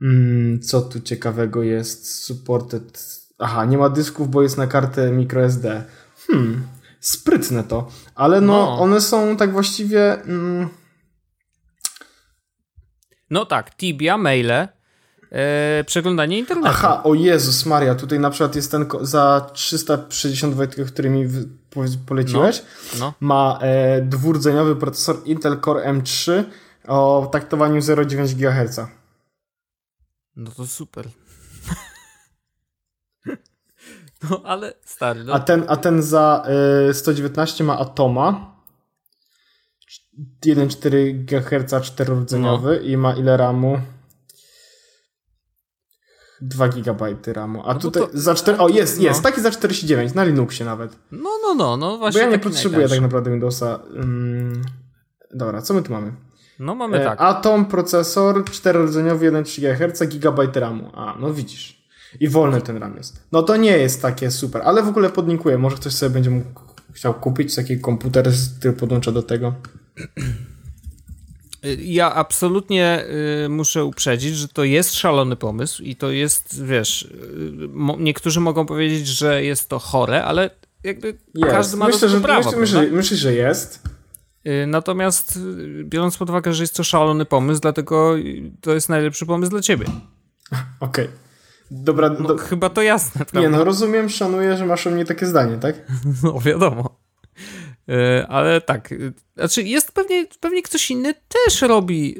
Mm, co tu ciekawego jest? Supported. Aha, nie ma dysków, bo jest na kartę microSD. Hmm, sprytne to. Ale no, no. one są tak właściwie. Mm... No tak, Tibia, maile, e, przeglądanie internetu. Aha, o Jezus Maria, tutaj na przykład jest ten za 360 W, który mi poleciłeś. No, no. Ma e, dwurdzeniowy procesor Intel Core M3 o taktowaniu 0,9 GHz. No to super. no ale stary. No. A, ten, a ten za y, 119 ma Atoma. 1,4 GHz czterordzeniowy no. i ma ile RAMu? 2 GB RAMu. A no tutaj to, za 4. O, jest, jest. No. Taki za 49 na Linuxie nawet. No, no, no, no właśnie. Bo ja nie potrzebuję tak naprawdę Windowsa. Dobra, co my tu mamy? No mamy e, tak. Atom, procesor, 4-rdzeniowy, 1,3 GHz, GB RAMu. A, no widzisz. I wolny ten RAM jest. No to nie jest takie super, ale w ogóle podnikuję. Może ktoś sobie będzie mógł chciał kupić taki komputer, który podłącza do tego. Ja absolutnie y, muszę uprzedzić, że to jest szalony pomysł i to jest, wiesz, y, niektórzy mogą powiedzieć, że jest to chore, ale jakby jest. każdy ma myślę, tego prawo. Myślę, myślę, myślę, że jest. Y, natomiast y, biorąc pod uwagę, że jest to szalony pomysł, dlatego to jest najlepszy pomysł dla ciebie. Okej. Okay. Dobra, no, do... chyba to jasne, prawda? Nie, no rozumiem, szanuję, że masz o mnie takie zdanie, tak? No wiadomo. Y, ale tak, znaczy jest pewnie, pewnie ktoś inny też robi,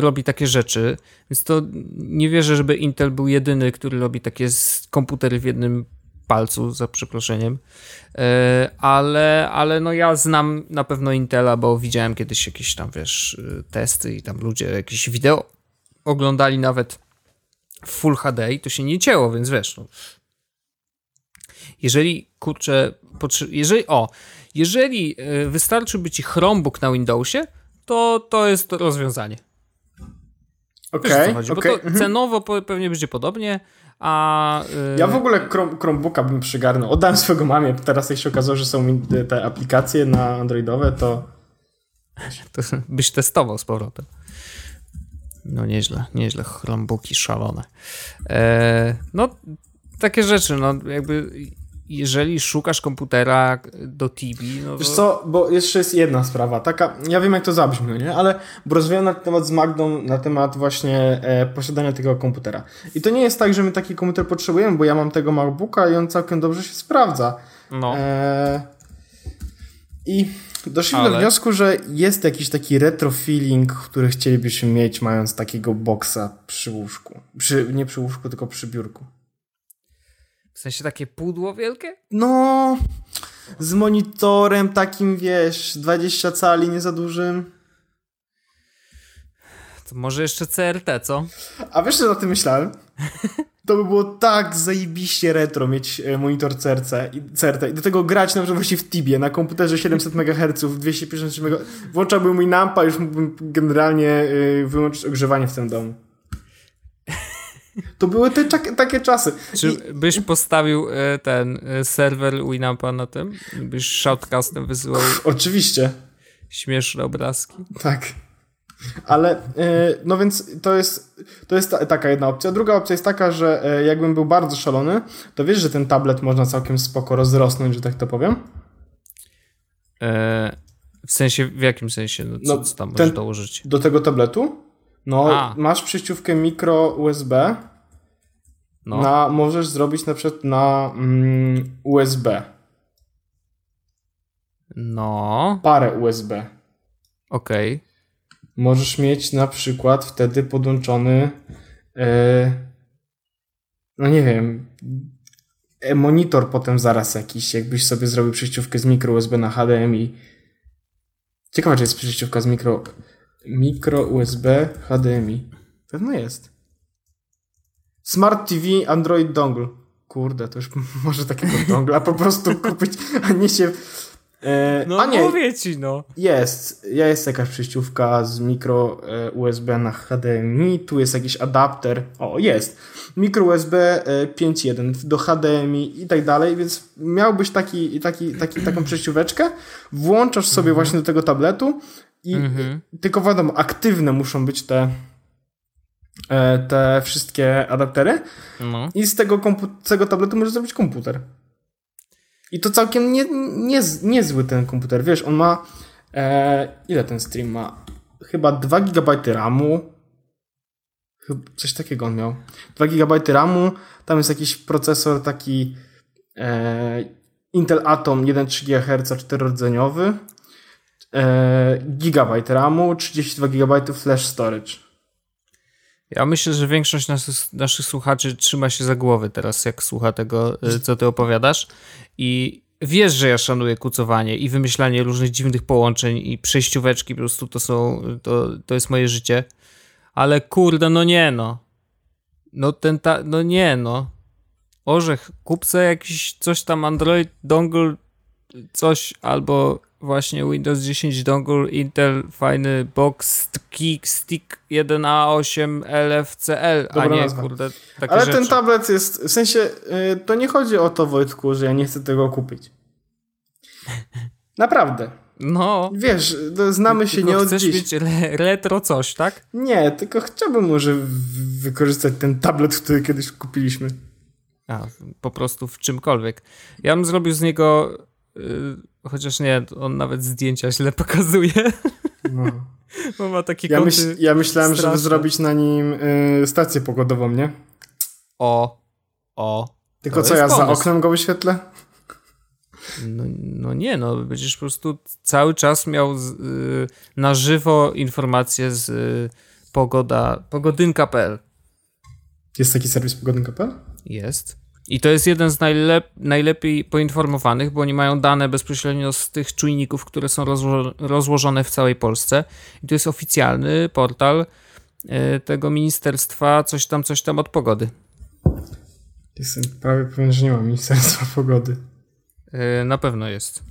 robi takie rzeczy, więc to nie wierzę, żeby Intel był jedyny, który robi takie komputery w jednym palcu, za przeproszeniem. E, ale, ale no ja znam na pewno Intela, bo widziałem kiedyś jakieś tam, wiesz, testy i tam ludzie jakieś wideo oglądali nawet w Full HD i to się nie cięło, więc wiesz, no. Jeżeli, kurczę, jeżeli, o, jeżeli e, wystarczyłby ci Chromebook na Windowsie, to to jest rozwiązanie. Okej, okay, okay. Bo to cenowo pewnie będzie podobnie, a, yy... Ja w ogóle Chrome, Chromebooka bym przygarnął. Oddałem swojego mamie. Teraz jak się okazało, że są te aplikacje na androidowe, to... to byś testował z powrotem. No nieźle, nieźle. Chromebooki szalone. E, no takie rzeczy, no jakby jeżeli szukasz komputera do Tibi, no. Wiesz co, bo jeszcze jest jedna sprawa, taka, ja wiem jak to zabrzmi, nie? ale bo rozmawiałem na temat z Magdą, na temat właśnie e, posiadania tego komputera. I to nie jest tak, że my taki komputer potrzebujemy, bo ja mam tego MacBooka i on całkiem dobrze się sprawdza. No. E, I doszliśmy ale... do wniosku, że jest jakiś taki retro feeling, który chcielibyśmy mieć, mając takiego boksa przy łóżku. Przy, nie przy łóżku, tylko przy biurku. W sensie takie pudło wielkie? No, z monitorem takim, wiesz, 20 cali, nie za dużym. To może jeszcze CRT, co? A wiesz, co na tym myślałem? To by było tak zajebiście retro mieć e, monitor CRC i CRT i do tego grać na przykład właśnie w Tibie na komputerze 700 MHz, 250 MHz. Włączałbym mój nampa, już mógłbym generalnie e, wyłączyć ogrzewanie w tym domu. To były te takie czasy. Czy I... byś postawił e, ten e, serwer Winampa na tym? Byś shoutcastem wysyłał? Oczywiście. Śmieszne obrazki. Tak. Ale, e, no więc to jest, to jest taka jedna opcja. Druga opcja jest taka, że jakbym był bardzo szalony, to wiesz, że ten tablet można całkiem spoko rozrosnąć, że tak to powiem? w sensie, w jakim sensie? No, co, no, co tam możesz dołożyć? Do tego tabletu? No, A. masz przejściówkę mikro USB. No. Na, możesz zrobić na przykład na mm, USB. No. Parę USB. Okej. Okay. Możesz mieć na przykład wtedy podłączony e, no nie wiem e, monitor potem zaraz jakiś, jakbyś sobie zrobił przejściówkę z mikro USB na HDMI. Ciekawe, czy jest przejściówka z mikro Micro USB HDMI. Pewno jest. Smart TV Android dongle. kurde, to już może takiego dongla po prostu kupić, a nie się... E, no a nie, mówię ci, no. Jest, jest jakaś przejściówka z mikro e, USB na HDMI, tu jest jakiś adapter, o jest, mikro USB 5.1 e, do HDMI i tak dalej, więc miałbyś taki, taki, taki, taką przejścióweczkę, włączasz sobie mhm. właśnie do tego tabletu i mhm. tylko wiadomo, aktywne muszą być te E, te wszystkie adaptery no. i z tego, z tego tabletu możesz zrobić komputer. I to całkiem nie, nie, niezły ten komputer. Wiesz, on ma e, ile ten stream ma? Chyba 2 GB RAMu. Coś takiego on miał. 2 GB RAMu, tam jest jakiś procesor taki e, Intel Atom 1,3 GHz 4-rdzeniowy. E, gigabajt RAMu, 32 GB flash storage. Ja myślę, że większość naszych, naszych słuchaczy trzyma się za głowy teraz, jak słucha tego, e, co ty opowiadasz. I wiesz, że ja szanuję kucowanie i wymyślanie różnych dziwnych połączeń i przejścióweczki, po prostu to są, to, to jest moje życie. Ale kurde, no nie no. No ten ta, no nie no. Orzech, kupce jakiś coś tam Android dongle coś albo właśnie Windows 10 dongle Intel fajny box kick stick 1A8 LFCL, Dobra a nie nazwa. kurde takie Ale rzeczy. ten tablet jest, w sensie yy, to nie chodzi o to Wojtku, że ja nie chcę tego kupić. Naprawdę. No. Wiesz, znamy się nie od chcesz dziś. mieć retro coś, tak? Nie, tylko chciałbym może wykorzystać ten tablet, który kiedyś kupiliśmy. A, po prostu w czymkolwiek. Ja bym zrobił z niego Y, chociaż nie, on nawet zdjęcia źle pokazuje. No. Bo ma takie ja, myśl, ja myślałem, straszne. żeby zrobić na nim y, stację pogodową, nie? O, o. Tylko co, ja pomysł. za oknem go wyświetlę? No, no, nie, no będziesz po prostu cały czas miał z, y, na żywo informacje z y, pogoda, pogodynka.pl. Jest taki serwis pogodynka.pl? Jest. I to jest jeden z najlep najlepiej poinformowanych, bo oni mają dane bezpośrednio z tych czujników, które są rozło rozłożone w całej Polsce. I to jest oficjalny portal y, tego ministerstwa, coś tam, coś tam od pogody. Jestem prawie pewien, że nie ma ministerstwa pogody. Y, na pewno jest.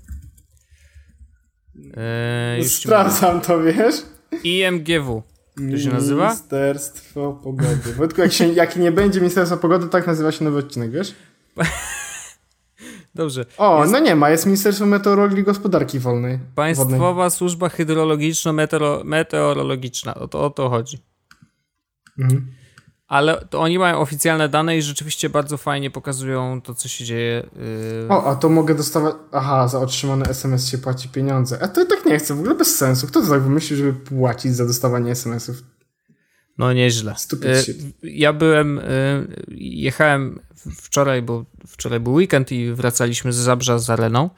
Y, Sprawdzam to, wiesz? IMGW. To się nazywa? Ministerstwo Pogody. Wojtku, jak, się, jak nie będzie Ministerstwo Pogody, tak nazywa się nowy odcinek, wiesz? Dobrze. O, jest... no nie ma, jest Ministerstwo Meteorologii i Gospodarki Wolnej. Państwowa Wodnej. Służba Hydrologiczno-Meteorologiczna. O to, o to chodzi. Mhm ale to oni mają oficjalne dane i rzeczywiście bardzo fajnie pokazują to, co się dzieje. Yy... O, a to mogę dostawać. Aha, za otrzymany SMS się płaci pieniądze. A to i tak nie chcę, w ogóle bez sensu. Kto to tak wymyślił, żeby płacić za dostawanie SMS-ów? No nieźle. Yy, ja byłem, yy, jechałem wczoraj, bo wczoraj był weekend i wracaliśmy z Zabrza z Areną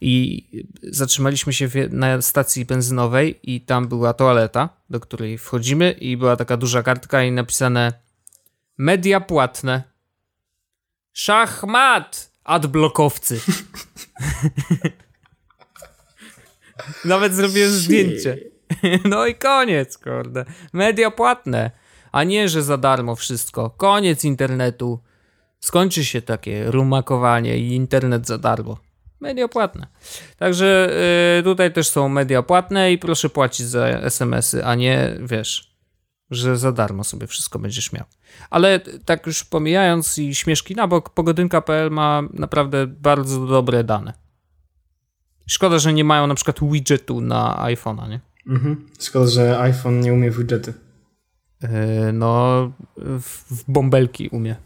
i zatrzymaliśmy się na stacji benzynowej i tam była toaleta, do której wchodzimy i była taka duża kartka i napisane Media płatne. Szachmat! Adblokowcy. Nawet zrobiłem zdjęcie. No i koniec, kurde. Media płatne. A nie, że za darmo wszystko. Koniec internetu. Skończy się takie rumakowanie i internet za darmo. Media płatne. Także yy, tutaj też są media płatne i proszę płacić za SMS-y, a nie wiesz że za darmo sobie wszystko będziesz miał. Ale tak już pomijając i śmieszki na bok, pogodynka.pl ma naprawdę bardzo dobre dane. Szkoda, że nie mają na przykład widgetu na iPhone'a, nie? Mhm. Szkoda, że iPhone nie umie widgety. Yy, no, w, w, bąbelki umie.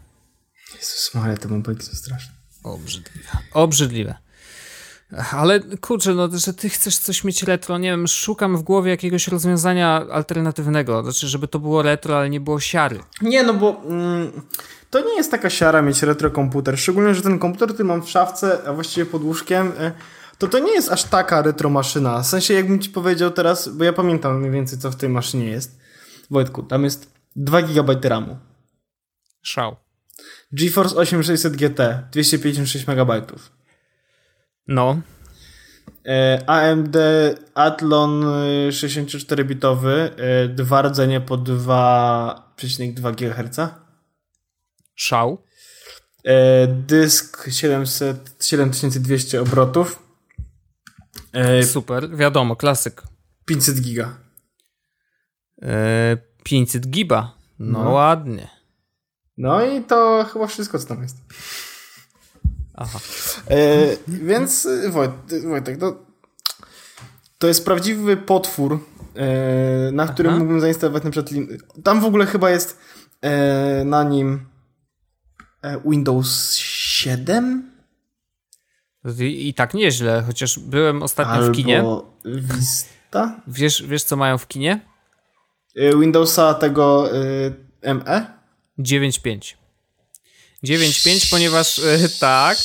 Jezus Maria, te bąbelki są straszne. Obrzydliwe. Obrzydliwe. Ale kurczę, no, że ty chcesz coś mieć retro, nie wiem, szukam w głowie jakiegoś rozwiązania alternatywnego, znaczy, żeby to było retro, ale nie było siary. Nie, no bo mm, to nie jest taka siara mieć retro komputer, szczególnie, że ten komputer, który mam w szafce, a właściwie pod łóżkiem, y, to to nie jest aż taka retro maszyna. W sensie, jakbym ci powiedział teraz, bo ja pamiętam mniej więcej, co w tej maszynie jest. Wojtku, tam jest 2 GB RAMu. Szał. GeForce 8600 GT, 256 MB. No. E, AMD Athlon 64-bitowy, e, dwa rdzenie po 2,2 GHz. Szał. E, dysk 700, 7200 obrotów. E, Super, wiadomo, klasyk. 500 giga. E, 500 giba. No, no, ładnie. No i to chyba wszystko, co tam jest. Aha. E, więc Wojt, Wojtek, to, to jest prawdziwy potwór, e, na którym Aha. mógłbym zainstalować na przykład. Tam w ogóle chyba jest e, na nim e, Windows 7? I, I, tak nieźle, chociaż byłem ostatnio Albo w kinie. Vista? Wiesz, wiesz, co mają w kinie? E, Windowsa tego e, ME? 9.5. 9.5, ponieważ e, tak,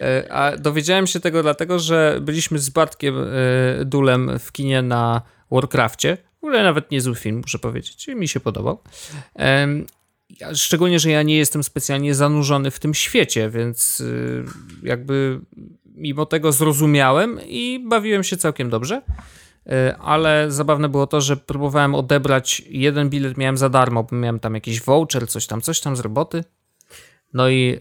e, a dowiedziałem się tego dlatego, że byliśmy z Bartkiem e, Dulem w kinie na Warcraftie. W ogóle nawet niezły film, muszę powiedzieć, mi się podobał. Szczególnie, że ja nie jestem specjalnie zanurzony w tym świecie, więc jakby mimo tego zrozumiałem i bawiłem się całkiem dobrze. Ale zabawne było to, że próbowałem odebrać jeden bilet, miałem za darmo, bo miałem tam jakiś voucher, coś tam, coś tam z roboty no i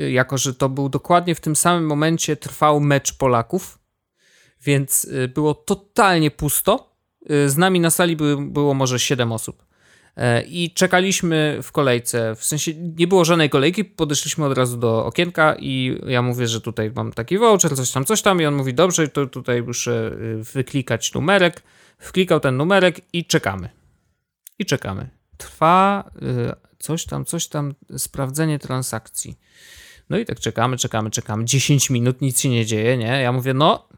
y, jako, że to był dokładnie w tym samym momencie trwał mecz Polaków, więc y, było totalnie pusto. Y, z nami na sali by, było może 7 osób. I czekaliśmy w kolejce, w sensie nie było żadnej kolejki, podeszliśmy od razu do okienka i ja mówię, że tutaj mam taki voucher, coś tam, coś tam i on mówi, dobrze, to tutaj muszę wyklikać numerek. Wklikał ten numerek i czekamy. I czekamy. Trwa coś tam, coś tam, sprawdzenie transakcji. No i tak czekamy, czekamy, czekamy. 10 minut, nic się nie dzieje, nie? Ja mówię, no,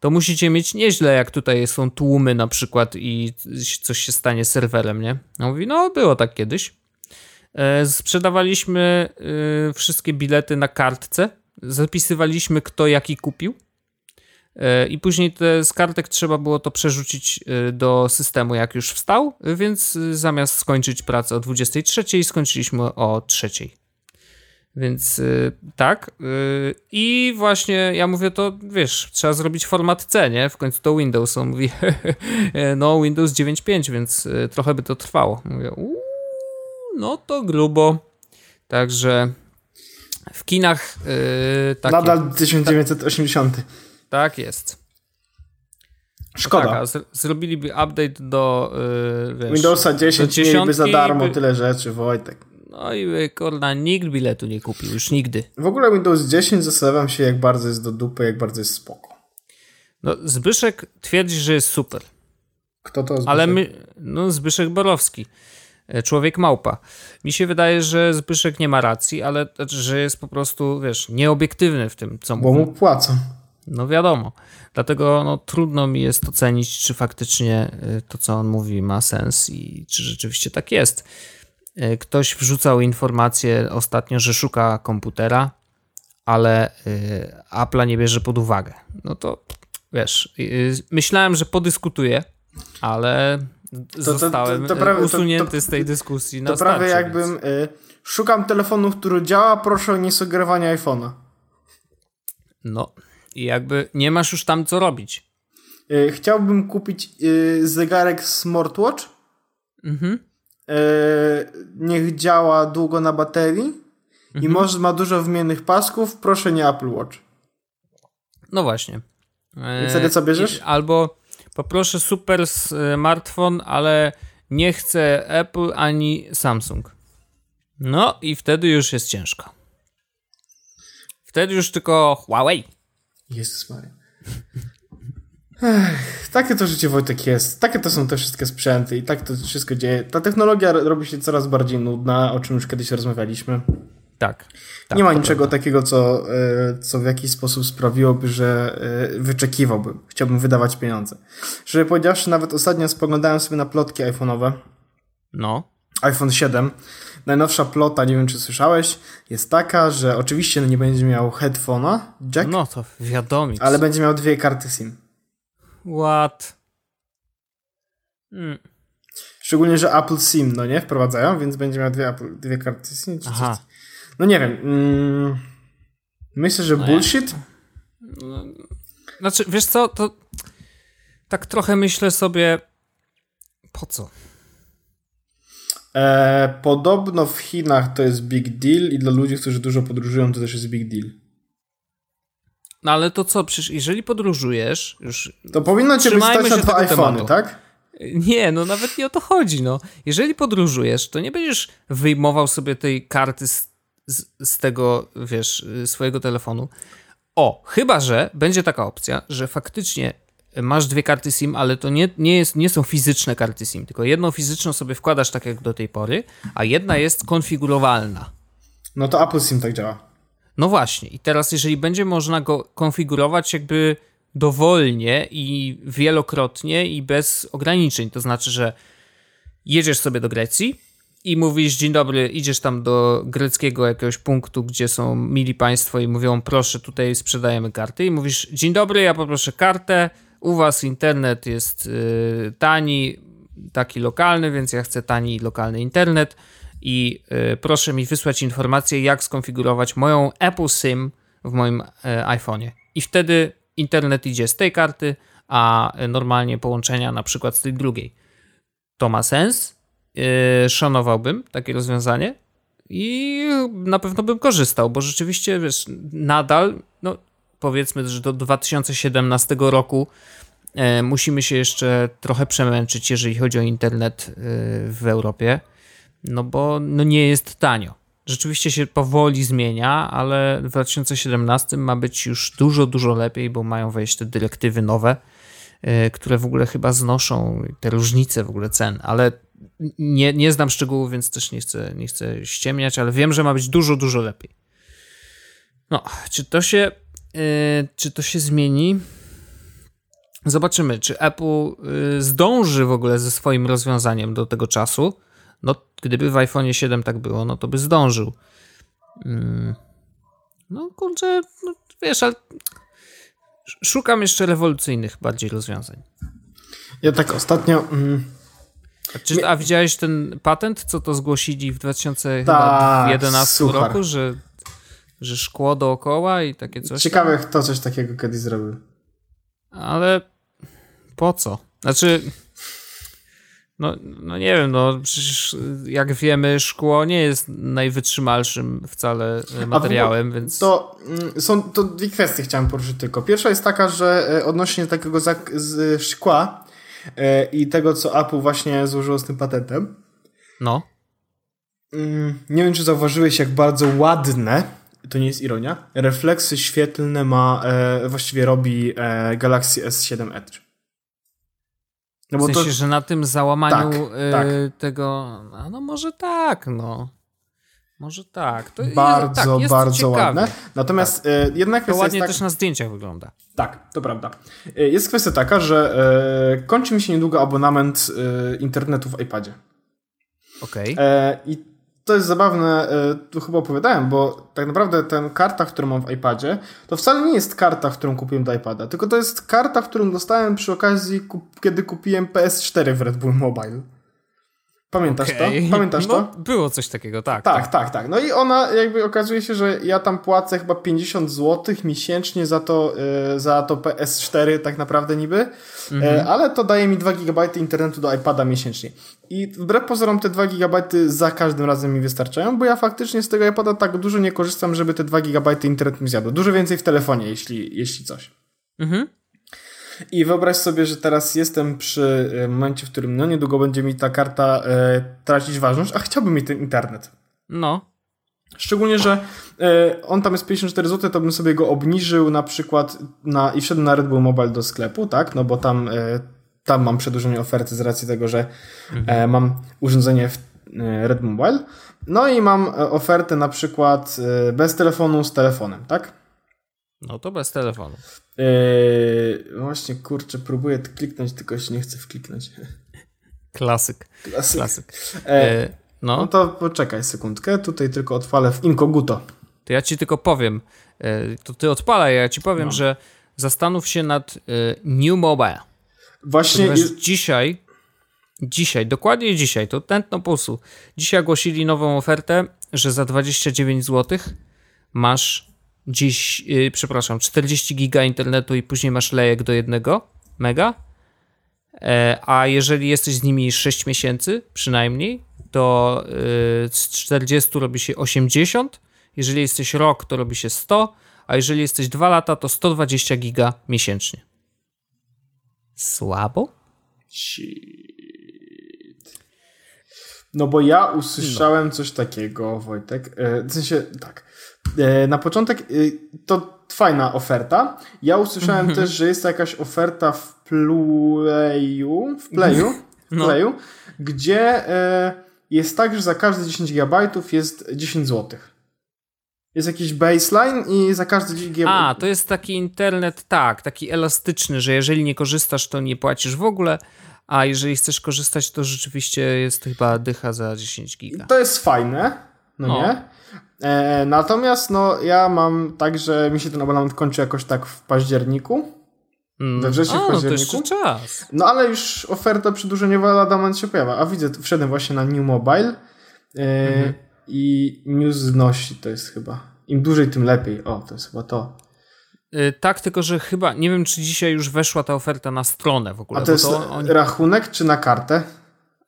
to musicie mieć nieźle, jak tutaj są tłumy na przykład i coś się stanie serwerem, nie? Ja mówi, no, było tak kiedyś. E, sprzedawaliśmy e, wszystkie bilety na kartce, zapisywaliśmy kto jaki kupił I później te, z kartek trzeba było to przerzucić e, do systemu, jak już wstał, więc e, zamiast skończyć pracę o 23, skończyliśmy o 3. Więc tak. I właśnie ja mówię to, wiesz, trzeba zrobić format C, nie? W końcu to Windows. On mówi, no Windows 9.5, więc trochę by to trwało. Mówię, uuu, no to grubo. Także w kinach. Takie, Nadal 1980. Tak jest. Szkoda. No tak, zrobiliby update do yy, wiesz, Windowsa 10 do mieliby za darmo by... tyle rzeczy, Wojtek. No i kurna, nikt biletu nie kupił, już nigdy. W ogóle Windows 10 zastanawiam się, jak bardzo jest do dupy, jak bardzo jest spoko. No, Zbyszek twierdzi, że jest super. Kto to Zbyszek? Ale my, no Zbyszek Borowski, e, człowiek małpa. Mi się wydaje, że Zbyszek nie ma racji, ale że jest po prostu, wiesz, nieobiektywny w tym, co mówi. Bo mu płacą. No wiadomo. Dlatego no, trudno mi jest ocenić, czy faktycznie y, to, co on mówi, ma sens i czy rzeczywiście tak jest. Y, ktoś wrzucał informację ostatnio, że szuka komputera, ale y, Apple'a nie bierze pod uwagę. No to wiesz, myślałem, że podyskutuję, ale to, zostałem to, to, usunięty z tej dyskusji. To prawie jakbym y, szukam telefonu, który działa, proszę o niesugerowanie iPhone'a. No, i jakby nie masz już tam co robić. E, chciałbym kupić e, zegarek smartwatch. Mhm. E, niech działa długo na baterii. Mhm. I może ma dużo wymiennych pasków. Proszę nie Apple Watch. No właśnie. I wtedy co bierzesz? Albo poproszę super smartfon, ale nie chcę Apple ani Samsung. No i wtedy już jest ciężko. Wtedy już tylko Huawei. Jezus Maria. Ech, takie to życie Wojtek jest. Takie to są te wszystkie sprzęty i tak to wszystko dzieje. Ta technologia robi się coraz bardziej nudna, o czym już kiedyś rozmawialiśmy. Tak. tak nie ma niczego prawda. takiego, co, e, co w jakiś sposób sprawiłoby, że e, wyczekiwałbym. Chciałbym wydawać pieniądze. Żeby powiedziawszy, nawet ostatnio spoglądałem sobie na plotki iPhone'owe. No. iPhone 7 Najnowsza plota, nie wiem czy słyszałeś, jest taka, że oczywiście nie będzie miał headphone'a, jack. No to wiadomo. Ale będzie miał dwie karty SIM. What? Hmm. Szczególnie, że Apple SIM, no nie, wprowadzają, więc będzie miał dwie, Apple, dwie karty SIM. Czy Aha. Coś. No nie wiem. Mm, myślę, że no bullshit. Ja. Znaczy, wiesz co, to tak trochę myślę sobie, po co? E, podobno w Chinach to jest big deal i dla ludzi, którzy dużo podróżują, to też jest big deal. No ale to co, przecież jeżeli podróżujesz, już. To powinno cię być stać na dwa iPhony, tak? Nie, no nawet nie o to chodzi. No. Jeżeli podróżujesz, to nie będziesz wyjmował sobie tej karty z, z, z tego, wiesz, swojego telefonu. O, chyba że będzie taka opcja, że faktycznie masz dwie karty SIM, ale to nie, nie, jest, nie są fizyczne karty SIM, tylko jedną fizyczną sobie wkładasz tak jak do tej pory, a jedna jest konfigurowalna. No to Apple SIM tak działa. No właśnie. I teraz, jeżeli będzie można go konfigurować jakby dowolnie i wielokrotnie i bez ograniczeń, to znaczy, że jedziesz sobie do Grecji i mówisz, dzień dobry, idziesz tam do greckiego jakiegoś punktu, gdzie są mili państwo i mówią, proszę, tutaj sprzedajemy karty i mówisz, dzień dobry, ja poproszę kartę, u was internet jest y, tani, taki lokalny, więc ja chcę tani lokalny internet i y, proszę mi wysłać informację, jak skonfigurować moją Apple SIM w moim y, iPhone'ie. I wtedy internet idzie z tej karty, a normalnie połączenia na przykład z tej drugiej. To ma sens. Yy, szanowałbym takie rozwiązanie i na pewno bym korzystał, bo rzeczywiście, wiesz, nadal, no powiedzmy, że do 2017 roku e, musimy się jeszcze trochę przemęczyć, jeżeli chodzi o internet e, w Europie, no bo no nie jest tanio. Rzeczywiście się powoli zmienia, ale w 2017 ma być już dużo, dużo lepiej, bo mają wejść te dyrektywy nowe, e, które w ogóle chyba znoszą te różnice w ogóle cen, ale nie, nie znam szczegółów, więc też nie chcę, nie chcę ściemniać, ale wiem, że ma być dużo, dużo lepiej. No, czy to się czy to się zmieni? Zobaczymy, czy Apple y, zdąży w ogóle ze swoim rozwiązaniem do tego czasu. No, gdyby w iPhone 7 tak było, no to by zdążył. Mm. No, kurczę, no, wiesz, ale szukam jeszcze rewolucyjnych bardziej rozwiązań. Ja tak ostatnio. Mm, a, czy, a widziałeś ten patent, co to zgłosili w 2011 tak, roku, że że szkło dookoła i takie coś. Ciekawe, tam. kto coś takiego kiedyś zrobił. Ale po co? Znaczy, no, no nie wiem, no przecież jak wiemy, szkło nie jest najwytrzymalszym wcale materiałem, więc... To mm, są to dwie kwestie chciałem poruszyć tylko. Pierwsza jest taka, że e, odnośnie takiego z szkła e, i tego, co Apple właśnie złożyło z tym patentem. No. Mm, nie wiem, czy zauważyłeś, jak bardzo ładne to nie jest ironia, refleksy świetlne ma, e, właściwie robi e, Galaxy S7 Edge. No bo w sensie, to... że na tym załamaniu tak, e, tak. tego, no może tak, no. Może tak. To bardzo, jest, tak, bardzo ładne. Natomiast tak. e, jednak To ładnie tak... też na zdjęciach wygląda. Tak, to prawda. E, jest kwestia taka, że kończy mi się niedługo abonament internetu w iPadzie. Okej. Okay. I to jest zabawne, e, tu chyba opowiadałem, bo tak naprawdę ten karta, którą mam w iPadzie, to wcale nie jest karta, którą kupiłem do iPada, tylko to jest karta, którą dostałem przy okazji, kiedy kupiłem PS4 w Red Bull Mobile. Pamiętasz okay. to? Pamiętasz no, to? Było coś takiego, tak, tak. Tak, tak, tak. No i ona jakby okazuje się, że ja tam płacę chyba 50 zł miesięcznie za to, yy, za to PS4 tak naprawdę niby, mhm. yy, ale to daje mi 2 GB internetu do iPada miesięcznie. I wbrew pozorom te 2 GB za każdym razem mi wystarczają, bo ja faktycznie z tego iPada tak dużo nie korzystam, żeby te 2 GB internet mi zjadło. Dużo więcej w telefonie, jeśli, jeśli coś. Mhm. I wyobraź sobie, że teraz jestem przy e, momencie, w którym no niedługo będzie mi ta karta e, tracić ważność, a chciałbym mieć ten internet. No. Szczególnie, że e, on tam jest 54 zł, to bym sobie go obniżył na przykład na, i wszedł na Red Bull Mobile do sklepu, tak? No bo tam, e, tam mam przedłużenie oferty z racji tego, że mhm. E, mam urządzenie w e, Red Mobile. No i mam ofertę na przykład bez telefonu z telefonem, tak? No to bez telefonu. Eee, właśnie, kurczę, próbuję kliknąć, tylko się nie chcę wkliknąć. Klasyk. Klasyk. Klasyk. Eee, no. no to poczekaj sekundkę, tutaj tylko odpalę w incoguto. To ja ci tylko powiem, e, to ty odpalaj, ja ci powiem, no. że zastanów się nad e, New Mobile. Właśnie. Jest... dzisiaj, dzisiaj, dokładnie dzisiaj, to tętno pulsu, dzisiaj ogłosili nową ofertę, że za 29 zł masz dziś, yy, przepraszam, 40 giga internetu i później masz lejek do jednego mega E, a jeżeli jesteś z nimi 6 miesięcy przynajmniej, to y, z 40 robi się 80. Jeżeli jesteś rok, to robi się 100, a jeżeli jesteś 2 lata, to 120 giga miesięcznie. Słabo? Shit. No bo ja usłyszałem no. coś takiego, Wojtek. E, w sensie, tak. E, na początek to fajna oferta. Ja usłyszałem mhm. też, że jest jakaś oferta w Playu, w Playu, w no. Playu gdzie jest tak, że za każde 10 GB jest 10 zł. Jest jakiś baseline i za każde 10 GB. A, to jest taki internet, tak, taki elastyczny, że jeżeli nie korzystasz, to nie płacisz w ogóle, a jeżeli chcesz korzystać, to rzeczywiście jest chyba dycha za 10 giga. To jest fajne, no, no. nie? E, natomiast no, ja mam tak, że mi się ten abonament kończy jakoś tak w październiku. Mm. We wrześniu, w październiku. No, to czas. No ale już oferta przedłużeniowa lada moment się pojawia. A widzę, wszedłem właśnie na New Mobile yy, mhm. i news znosi to jest chyba. Im dłużej, tym lepiej. O, to jest chyba to. Yy, tak, tylko że chyba, nie wiem czy dzisiaj już weszła ta oferta na stronę w ogóle. A to jest to oni... rachunek czy na kartę?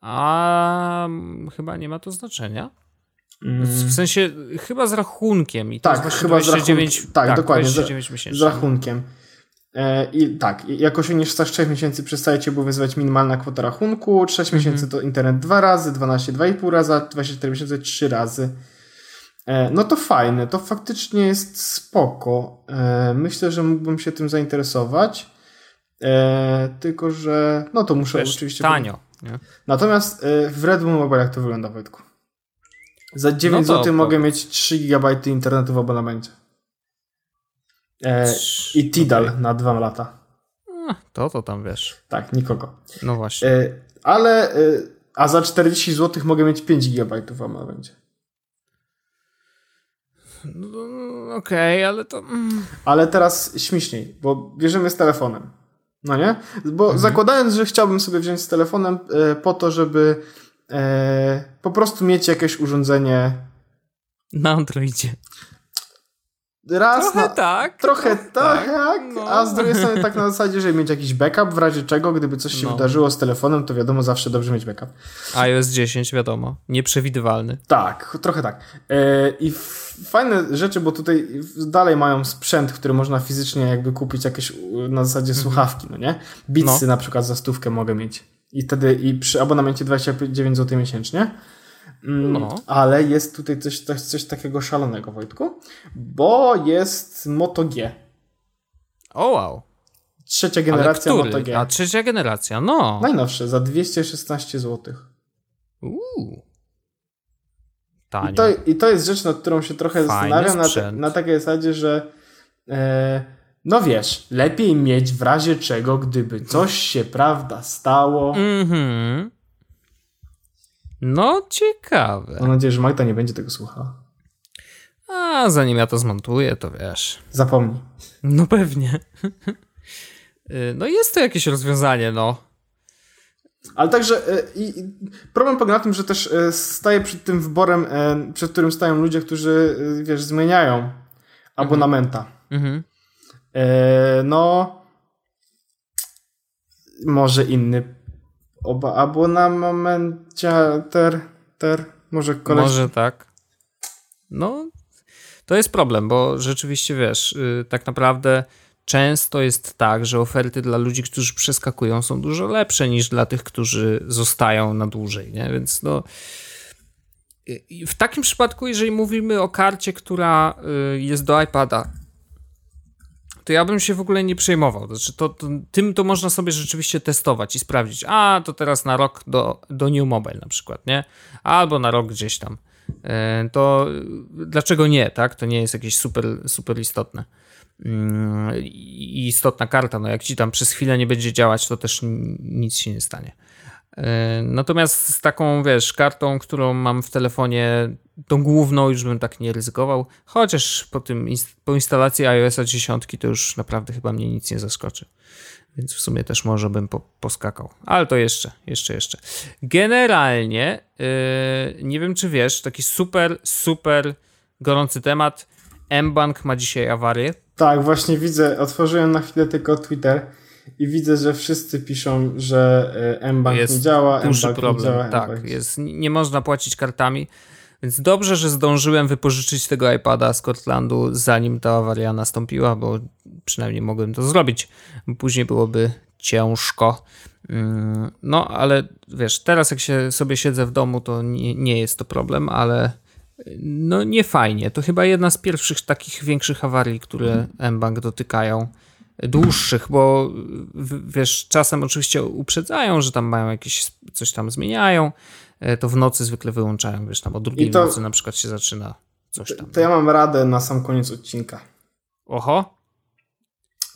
A chyba nie ma to znaczenia. Mm. W sensie chyba z rachunkiem i to tak, jest chyba 29, z rachunkiem. Tak, tak, dokładnie. 29 z, z rachunkiem. E, I tak, jak osiągniesz staż 3 miesięcy, przestaje cię obowiązywać minimalna kwota rachunku, 6 mhm. miesięcy to internet 2 razy, 12 2,5 razy, 24 miesiące 3 razy. E, no to fajne, to faktycznie jest spoko. E, myślę, że mógłbym się tym zainteresować. Tylko, że no to muszę Wiesz, oczywiście... Tanio. Nie? Natomiast w Red Bull Mobile jak to wygląda, Wojtku? Za 9 no zł mogę mieć 3 GB internetu w abonamencie. E, I Tidal okay. na dwa lata. To to tam wiesz. Tak, nikogo. No właśnie. E, ale, e, a za 40 zł mogę mieć 5 GB w abonamencie. No, Okej, okay, ale to. Mm. Ale teraz śmieszniej, bo bierzemy z telefonem. No nie? Bo mhm. zakładając, że chciałbym sobie wziąć z telefonem e, po to, żeby e, po prostu mieć jakieś urządzenie. Na Androidzie. Raz trochę na, tak. Trochę tak, tak no. a z drugiej strony tak na zasadzie, żeby mieć jakiś backup, w razie czego, gdyby coś się no. wydarzyło z telefonem, to wiadomo, zawsze dobrze mieć backup. iOS 10, wiadomo, nieprzewidywalny. Tak, trochę tak. E, I fajne rzeczy, bo tutaj dalej mają sprzęt, który można fizycznie jakby kupić jakieś na zasadzie mhm. słuchawki, no nie? Beatsy no. na przykład za stówkę mogę mieć. I wtedy i przy abonamencie 29 zł miesięcznie Mm, no. Ale jest tutaj coś, coś, coś takiego szalonego, Wojtku, bo jest Moto G. O wow. Trzecia generacja Moto G. A trzecia generacja, no. Najnowsze, za 216 zł. Uuu. I to, I to jest rzecz, nad którą się trochę zastanawiam, na, na takiej zasadzie, że e, no wiesz, lepiej mieć w razie czego, gdyby coś się, prawda, stało. Mhm. No, ciekawe. Mam nadzieję, że Magda nie będzie tego słuchała. A zanim ja to zmontuję, to wiesz. Zapomnij. No pewnie. Y, no jest to jakieś rozwiązanie, no. Ale także y, i, problem polega na tym, że też y, staję przed tym wyborem, przed którym stają ludzie, którzy, wiesz, zmieniają abonamenta. Mhm. No, może inny oba abonamencie ter, ter, może koleś... Może tak. No, to jest problem, bo rzeczywiście wiesz, yy, tak naprawdę często jest tak, że oferty dla ludzi, którzy przeskakują są dużo lepsze niż dla tych, którzy zostają na dłużej, nie? Więc no w takim przypadku, jeżeli mówimy o karcie, która y, jest do iPada, to ja bym się w ogóle nie przejmował. Znaczy, to, to, tym to można sobie rzeczywiście testować i sprawdzić. A, to teraz na rok do, do New Mobile na przykład, nie? Albo na rok gdzieś tam. E, to dlaczego nie, tak? To nie jest jakieś super, super istotne. Mm, I istotna karta, no jak ci tam przez chwilę nie będzie działać, to też nic się nie stanie. E, natomiast z taką, wiesz, kartą, którą mam w telefonie, tą główną już bym tak nie ryzykował, chociaż po tym, po instalacji iOS 10 to już naprawdę chyba mnie nic nie zaskoczy. Więc w sumie też może bym po, poskakał. Ale to jeszcze, jeszcze, jeszcze. Generalnie, yy, nie wiem czy wiesz, taki super, super gorący temat. M-Bank ma dzisiaj awarię. Tak, właśnie widzę. Otworzyłem na chwilę tylko Twitter i widzę, że wszyscy piszą, że e, mBank nie działa, duży mBank problem. nie działa. Tak, jest, nie można płacić kartami. Więc dobrze, że zdążyłem wypożyczyć tego iPada z Cortlandu, zanim ta awaria nastąpiła, bo przynajmniej mogłem to zrobić. Później byłoby ciężko. Mm, no, ale wiesz, teraz jak się sobie siedzę w domu, to nie, nie jest to problem, ale no nie fajnie. To chyba jedna z pierwszych takich większych awarii, które mBank dotykają. Dłuższych, bo wiesz, czasem oczywiście uprzedzają, że tam mają jakieś, coś tam zmieniają, e, to w nocy zwykle wyłączają, wiesz, tam o drugiej to, nocy na przykład się zaczyna coś tam. To ja mam radę na sam koniec odcinka. Oho.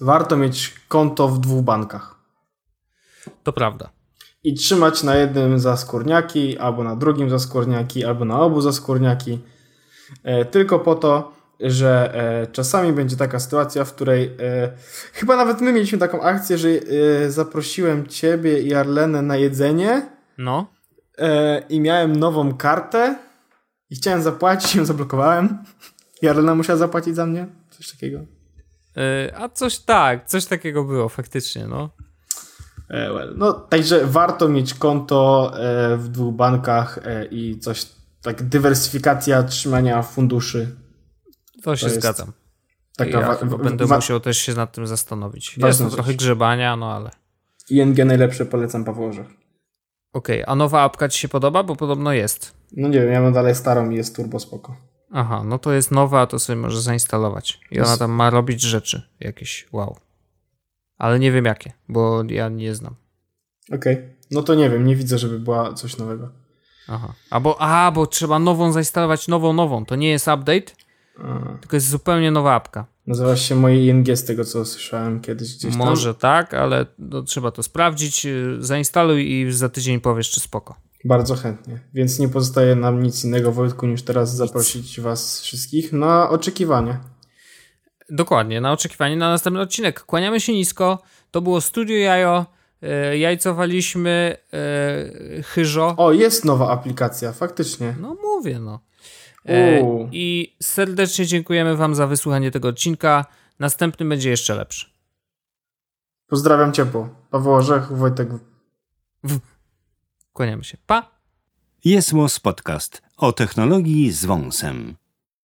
Warto mieć konto w dwóch bankach. To prawda. I trzymać na jednym za skórniaki, albo na drugim za skórniaki, albo na obu za skórniaki. E, tylko po to, że e, czasami będzie taka sytuacja, w której e, chyba nawet my mieliśmy taką akcję, że e, zaprosiłem ciebie i Arlenę na jedzenie. No. E, I miałem nową kartę i chciałem zapłacić, ją zablokowałem. I Arlena musiała zapłacić za mnie. Coś takiego. E, a coś tak, coś takiego było faktycznie, no. E, well, no, także warto mieć konto w dwóch bankach i coś tak dywersyfikacja trzymania funduszy to się to zgadzam. Taka ja będę musiał też się nad tym zastanowić. Jest to trochę grzebania, no ale. ING najlepsze polecam Paweł Orzech. Okej, okay. a nowa apka ci się podoba? Bo podobno jest. No nie wiem, ja mam dalej starą i jest turbo spoko. Aha, no to jest nowa, to sobie może zainstalować. I ona tam ma robić rzeczy jakieś, wow. Ale nie wiem jakie, bo ja nie znam. Okej, okay. no to nie wiem, nie widzę, żeby była coś nowego. Aha, a bo, a, bo trzeba nową zainstalować, nową, nową. To nie jest update? Tylko jest zupełnie nowa apka. Nazywa się moje ING z tego, co słyszałem kiedyś gdzieś tam. Może tak, ale no, trzeba to sprawdzić. Y, zainstaluj i za tydzień powiesz, czy spoko. Bardzo chętnie. Więc nie pozostaje nam nic innego, Wojtku, niż teraz nic. zaprosić was wszystkich na oczekiwanie. Dokładnie, na oczekiwanie na następny odcinek. Kłaniamy się nisko. To było Studio Jajo. Y, jajcowaliśmy yy, chyżo. O, jest nowa aplikacja, faktycznie. No mówię, no. E, I serdecznie dziękujemy Wam za wysłuchanie tego odcinka. Następny będzie jeszcze lepszy. Pozdrawiam ciepło. Paweł Orzech, Wojtek. W. Kłaniamy się. Pa! Jest Podcast o technologii z wąsem.